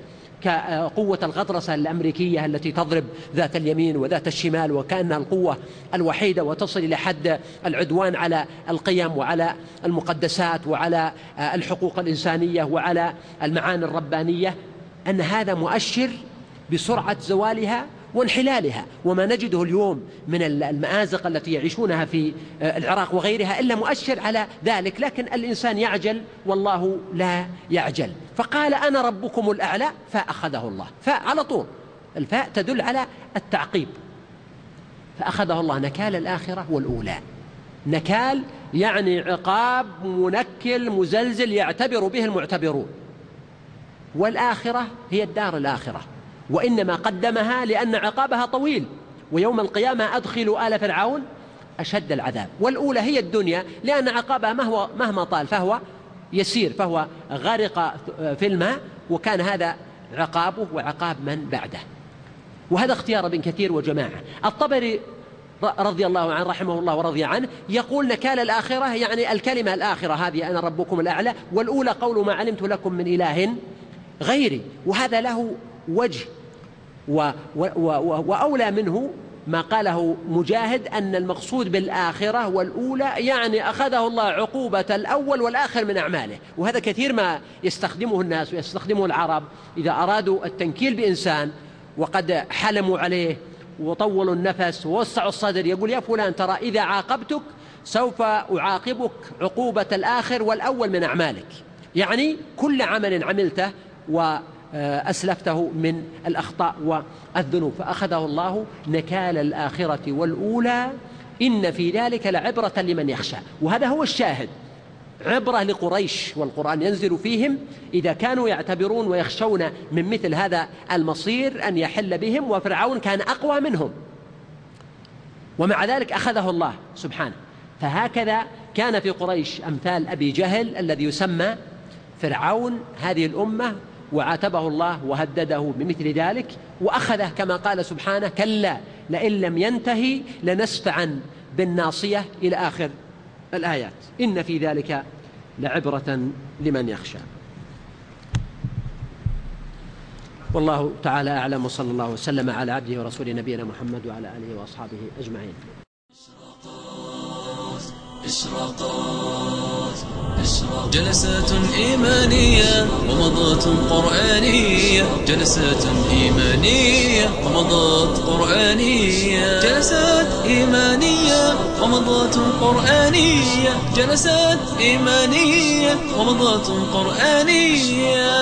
Speaker 1: كقوة الغطرسة الأمريكية التي تضرب ذات اليمين وذات الشمال وكأنها القوة الوحيدة وتصل إلى حد العدوان على القيم وعلى المقدسات وعلى الحقوق الإنسانية وعلى المعاني الربانية. أن هذا مؤشر بسرعة زوالها وانحلالها وما نجده اليوم من المآزق التي يعيشونها في آه، العراق وغيرها إلا مؤشر على ذلك لكن الإنسان يعجل والله لا يعجل. فقال أنا ربكم الأعلى فأخذه الله. فعلى طول. الفاء تدل على التعقيب. فأخذه الله. نكال الآخرة والأولى. نكال يعني عقاب منكل مزلزل يعتبر به المعتبرون. والآخرة هي الدار الآخرة. وإنما قدمها لأن عقابها طويل. ويوم القيامة أدخل آل فرعون أشد العذاب. والأولى هي الدنيا لأن عقابها مهما, مهما طال فهو يسير فهو غرق في الماء وكان هذا عقابه وعقاب من بعده. وهذا اختيار ابن كثير وجماعة. الطبري رضي الله عنه رحمه الله ورضي عنه يقول نكال الآخرة يعني الكلمة الآخرة هذه أنا ربكم الأعلى والأولى قول ما علمت لكم من إله غيري. وهذا له وجه و و و وأولى منه ما قاله مجاهد أن المقصود بالآخرة والأولى يعني أخذه الله عقوبة الأول والآخر من أعماله. وهذا كثير ما يستخدمه الناس ويستخدمه العرب إذا أرادوا التنكيل بإنسان وقد حلموا عليه وطولوا النفس ووسعوا الصدر يقول يا فلان ترى إذا عاقبتك سوف أعاقبك عقوبة الآخر والأول من أعمالك. يعني كل عمل عملته و أسلفته من الأخطاء والذنوب. فأخذه الله نكال الآخرة والأولى. إن في ذلك لعبرة لمن يخشى. وهذا هو الشاهد. عبرة لقريش والقرآن ينزل فيهم إذا كانوا يعتبرون ويخشون من مثل هذا المصير أن يحل بهم وفرعون كان أقوى منهم. ومع ذلك أخذه الله سبحانه. فهكذا كان في قريش أمثال أبي جهل الذي يسمى فرعون. هذه الأمة وعاتبه الله وهدده بمثل ذلك وأخذه كما قال سبحانه كلا لئن لم ينتهي لنسفعا بالناصية إلى آخر الآيات. إن في ذلك لعبرة لمن يخشى. والله تعالى أعلم وصلى الله وسلم على عبده ورسوله نبينا محمد وعلى آله وأصحابه أجمعين.
Speaker 2: إشراقات إشراقات جلسات إيمانية ومضات قرآنية. جلسات إيمانية ومضات قرآنية. جلسات إيمانية ومضات قرآنية. جلسات إيمانية ومضات قرآنية.